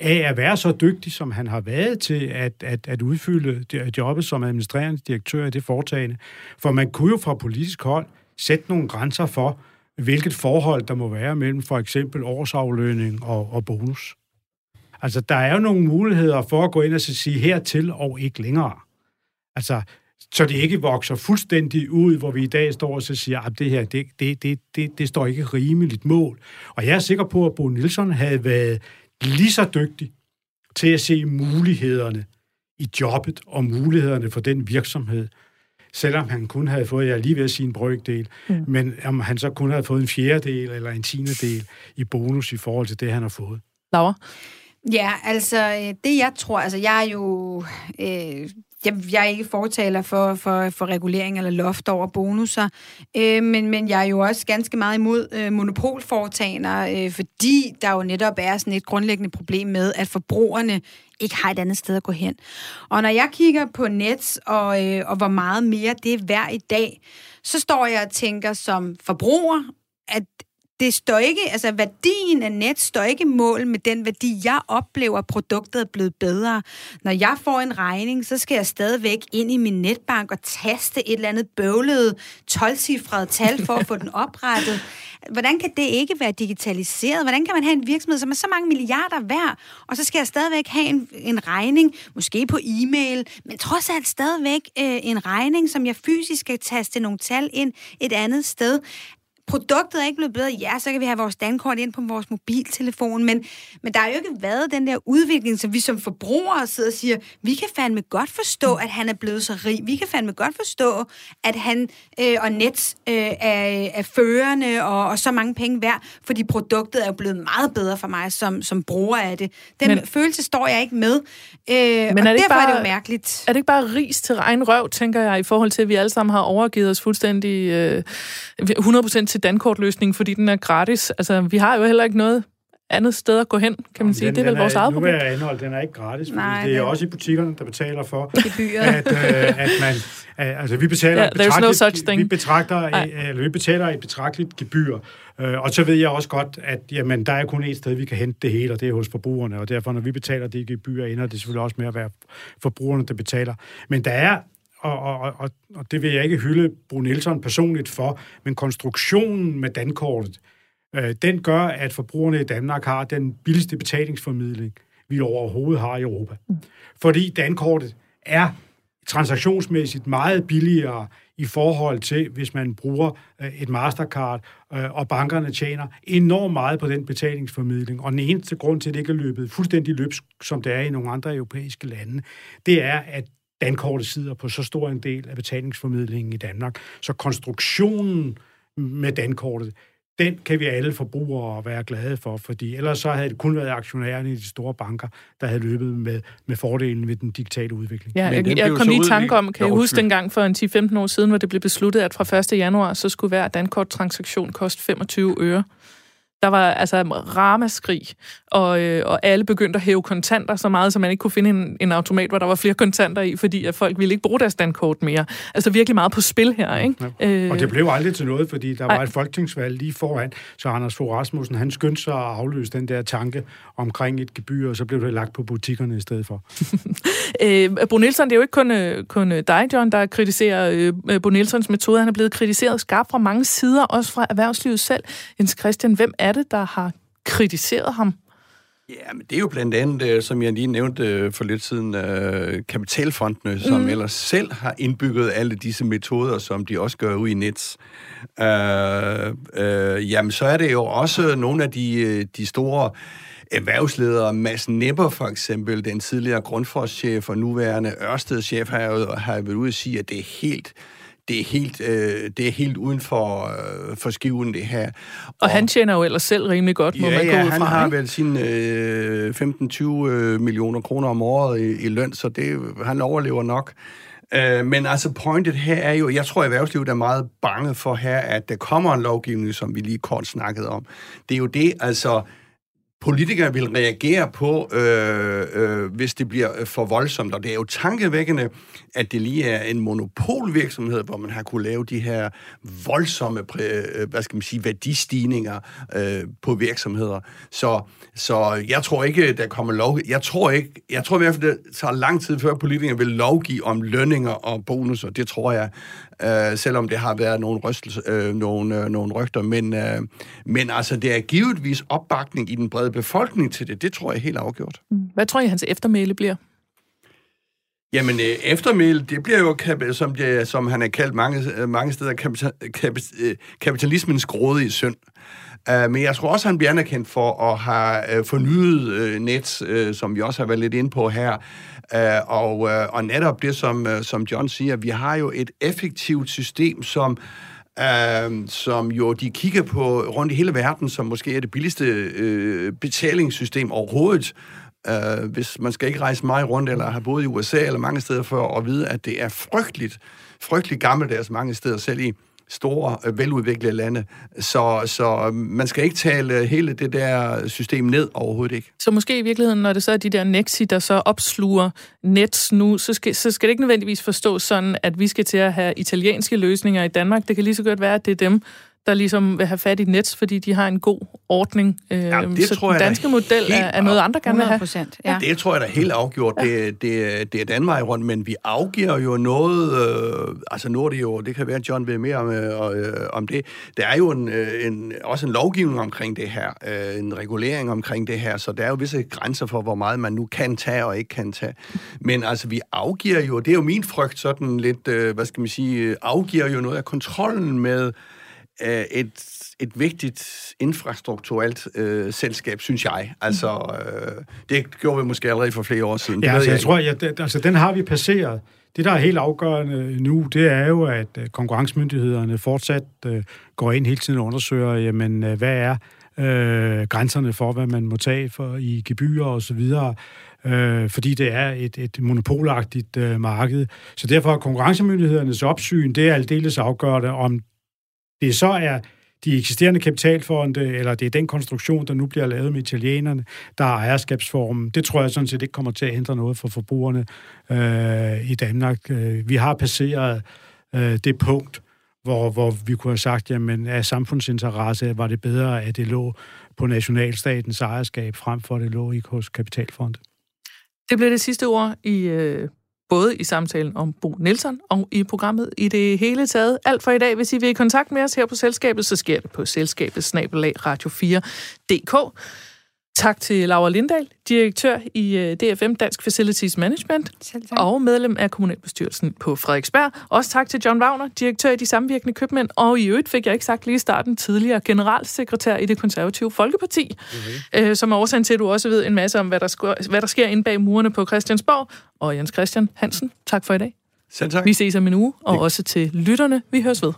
af at være så dygtig, som han har været til at, at, at udfylde jobbet som administrerende direktør i det foretagende. For man kunne jo fra politisk hold sætte nogle grænser for, hvilket forhold der må være mellem for eksempel årsaflønning og, og bonus. Altså, der er jo nogle muligheder for at gå ind og sige hertil og ikke længere. Altså, så det ikke vokser fuldstændig ud, hvor vi i dag står og så siger, at det her, det, det, det, det, det står ikke rimeligt mål. Og jeg er sikker på, at Bo Nielsen havde været lige så dygtig til at se mulighederne i jobbet og mulighederne for den virksomhed, selvom han kun havde fået, jeg lige ved at sige en brøkdel, mm. men om han så kun havde fået en fjerdedel eller en tiendedel i bonus i forhold til det, han har fået. Laura? Ja, altså det jeg tror, altså jeg er jo øh, jeg, jeg er ikke fortaler for, for, for regulering eller loft over bonusser, øh, men, men jeg er jo også ganske meget imod øh, monopolforetagender, øh, fordi der jo netop er sådan et grundlæggende problem med, at forbrugerne ikke har et andet sted at gå hen. Og når jeg kigger på net og, øh, og hvor meget mere det er værd i dag, så står jeg og tænker som forbruger, at det står ikke, altså værdien af net står ikke mål med den værdi, jeg oplever, at produktet er blevet bedre. Når jeg får en regning, så skal jeg stadigvæk ind i min netbank og taste et eller andet bøvlet 12-cifret tal for at få den oprettet. Hvordan kan det ikke være digitaliseret? Hvordan kan man have en virksomhed, som er så mange milliarder værd, og så skal jeg stadigvæk have en, en regning, måske på e-mail, men trods alt stadigvæk øh, en regning, som jeg fysisk skal taste nogle tal ind et andet sted produktet er ikke blevet bedre. Ja, så kan vi have vores dankort ind på vores mobiltelefon, men, men der har jo ikke været den der udvikling, som vi som forbrugere sidder og siger, vi kan fandme godt forstå, at han er blevet så rig. Vi kan fandme godt forstå, at han øh, og net øh, er, er førende og, og så mange penge værd, fordi produktet er jo blevet meget bedre for mig som, som bruger af det. Den men, følelse står jeg ikke med, øh, men er og derfor bare, er det jo mærkeligt. Er det ikke bare ris til egen røv, tænker jeg, i forhold til, at vi alle sammen har overgivet os fuldstændig øh, 100% til dankortløsningen, fordi den er gratis. Altså, vi har jo heller ikke noget andet sted at gå hen, kan man sige. Den, det er vel vores eget problem. Nu vil jeg indholde, den er ikke gratis, fordi Nej, det er den... også i butikkerne, der betaler for, at, øh, at man... Altså, vi betaler yeah, there's no such thing. Vi, betragter, eller, vi betaler et betragteligt gebyr, øh, og så ved jeg også godt, at jamen, der er kun et sted, vi kan hente det hele, og det er hos forbrugerne, og derfor, når vi betaler det gebyr, ender det selvfølgelig også med at være forbrugerne, der betaler. Men der er og, og, og, og det vil jeg ikke hylde Bo Nielsen personligt for, men konstruktionen med dankortet, øh, den gør, at forbrugerne i Danmark har den billigste betalingsformidling, vi overhovedet har i Europa. Fordi dankortet er transaktionsmæssigt meget billigere i forhold til, hvis man bruger øh, et Mastercard, øh, og bankerne tjener enormt meget på den betalingsformidling. Og den eneste grund til, at det ikke er løbet fuldstændig løbsk, som det er i nogle andre europæiske lande, det er, at dankortet sidder på så stor en del af betalingsformidlingen i Danmark. Så konstruktionen med dankortet, den kan vi alle forbrugere være glade for, fordi ellers så havde det kun været aktionærerne i de store banker, der havde løbet med, med fordelen ved den digitale udvikling. Ja, jeg, jeg kom lige i tanke om, kan I huske dengang for en 10-15 år siden, hvor det blev besluttet, at fra 1. januar, så skulle hver dankort-transaktion koste 25 øre. Der var altså ramaskrig, og, øh, og alle begyndte at hæve kontanter så meget, så man ikke kunne finde en, en automat, hvor der var flere kontanter i, fordi at folk ville ikke bruge deres dankort mere. Altså virkelig meget på spil her, ikke? Ja. Øh, og det blev aldrig til noget, fordi der var et folketingsvalg lige foran, så Anders Fogh Rasmussen, han skyndte sig at afløse den der tanke omkring et gebyr, og så blev det lagt på butikkerne i stedet for. øh, Bo Nielsen, det er jo ikke kun, øh, kun øh, dig, John, der kritiserer øh, Bo Nielsens metode. Han er blevet kritiseret skarpt fra mange sider, også fra erhvervslivet selv. Jens Christian, hvem er det, der har kritiseret ham? Ja, men det er jo blandt andet, øh, som jeg lige nævnte øh, for lidt siden, øh, kapitalfondene, som mm. ellers selv har indbygget alle disse metoder, som de også gør ud i Nets. Øh, øh, jamen, så er det jo også nogle af de, de store erhvervsledere, Mads Nepper for eksempel, den tidligere grundforschef og nuværende Ørsted-chef, har jo har været ude at sige, at det er helt det er helt, øh, det er helt uden for, øh, for skiven, det her. Og, og han tjener jo ellers selv rimelig godt, må ja, man gå ja, ud fra, han har ikke? vel sine øh, 15-20 øh, millioner kroner om året i, i løn, så det, han overlever nok. Øh, men altså, pointet her er jo, jeg tror, at erhvervslivet er meget bange for her, at der kommer en lovgivning, som vi lige kort snakkede om. Det er jo det, altså politikere vil reagere på, øh, øh, hvis det bliver øh, for voldsomt. Og det er jo tankevækkende, at det lige er en monopolvirksomhed, hvor man har kunne lave de her voldsomme, øh, øh, hvad skal man sige, værdistigninger øh, på virksomheder. Så, så jeg tror ikke, der kommer lov. Jeg tror ikke, jeg tror i hvert fald, det tager lang tid før politikere vil lovgive om lønninger og bonusser. Det tror jeg, øh, selvom det har været nogle, rystelse, øh, nogle, øh, nogle rygter. Men, øh, men altså, det er givetvis opbakning i den brede befolkning til det. Det tror jeg helt afgjort. Hvad tror I, hans eftermæle bliver? Jamen, øh, eftermæle, det bliver jo, som, det, som han er kaldt mange, øh, mange steder, kapital, øh, kapitalismens grådige synd. Uh, men jeg tror også, han bliver anerkendt for at have uh, fornyet uh, net, uh, som vi også har været lidt inde på her. Uh, og, uh, og netop det, som, uh, som John siger, vi har jo et effektivt system, som som jo de kigger på rundt i hele verden, som måske er det billigste betalingssystem overhovedet øh, hvis man skal ikke rejse meget rundt, eller have boet i USA eller mange steder før, og vide, at det er frygteligt, frygteligt gammeldags mange steder, selv i store, øh, veludviklede lande. Så, så man skal ikke tale hele det der system ned overhovedet ikke. Så måske i virkeligheden, når det så er de der Nexi, der så opsluger Nets nu, så skal, så skal det ikke nødvendigvis forstås sådan, at vi skal til at have italienske løsninger i Danmark. Det kan lige så godt være, at det er dem, der ligesom vil have fat i Nets, fordi de har en god ordning. Ja, det så tror jeg den danske model er, er noget, andre gerne vil have. procent, ja. Det tror jeg da helt afgjort. Ja. Det, det, det er vej rundt, men vi afgiver jo noget, øh, altså nu er det jo, det kan være, at John vil mere om, øh, om det. Der er jo en, øh, en, også en lovgivning omkring det her, øh, en regulering omkring det her, så der er jo visse grænser for, hvor meget man nu kan tage og ikke kan tage. Men altså, vi afgiver jo, det er jo min frygt sådan lidt, øh, hvad skal man sige, afgiver jo noget af kontrollen med øh, et, et vigtigt infrastrukturelt øh, selskab, synes jeg. Altså, øh, det gjorde vi måske allerede for flere år siden. Ja, altså, jeg ikke. tror, jeg, det, altså, den har vi passeret. Det, der er helt afgørende nu, det er jo, at øh, konkurrencemyndighederne fortsat øh, går ind hele tiden og undersøger, jamen, øh, hvad er øh, grænserne for, hvad man må tage for i gebyrer og så videre, øh, fordi det er et, et monopolagtigt øh, marked. Så derfor er konkurrencemyndighedernes opsyn, det er aldeles afgørende, om det så er de eksisterende kapitalfonde, eller det er den konstruktion, der nu bliver lavet med italienerne, der er ejerskabsformen. Det tror jeg sådan set ikke kommer til at ændre noget for forbrugerne øh, i Danmark. Øh, vi har passeret øh, det punkt, hvor, hvor vi kunne have sagt, jamen af samfundsinteresse var det bedre, at det lå på nationalstatens ejerskab, frem for at det lå i hos kapitalfonde. Det blev det sidste ord i øh, både i samtalen om Bo Nielsen og i programmet i det hele taget. Alt for i dag. Hvis I vil i kontakt med os her på Selskabet, så sker det på selskabet snabelag radio4.dk. Tak til Laura Lindahl, direktør i øh, DFM Dansk Facilities Management Selv tak. og medlem af kommunalbestyrelsen på Frederiksberg. Også tak til John Wagner, direktør i de samvirkende købmænd, og i øvrigt fik jeg ikke sagt lige i starten, tidligere generalsekretær i det konservative Folkeparti, mm-hmm. øh, som er årsagen til, at du også ved en masse om, hvad der, sker, hvad der sker inde bag murene på Christiansborg. Og Jens Christian Hansen, tak for i dag. Selv tak. Vi ses om en uge, og også til lytterne. Vi høres ved.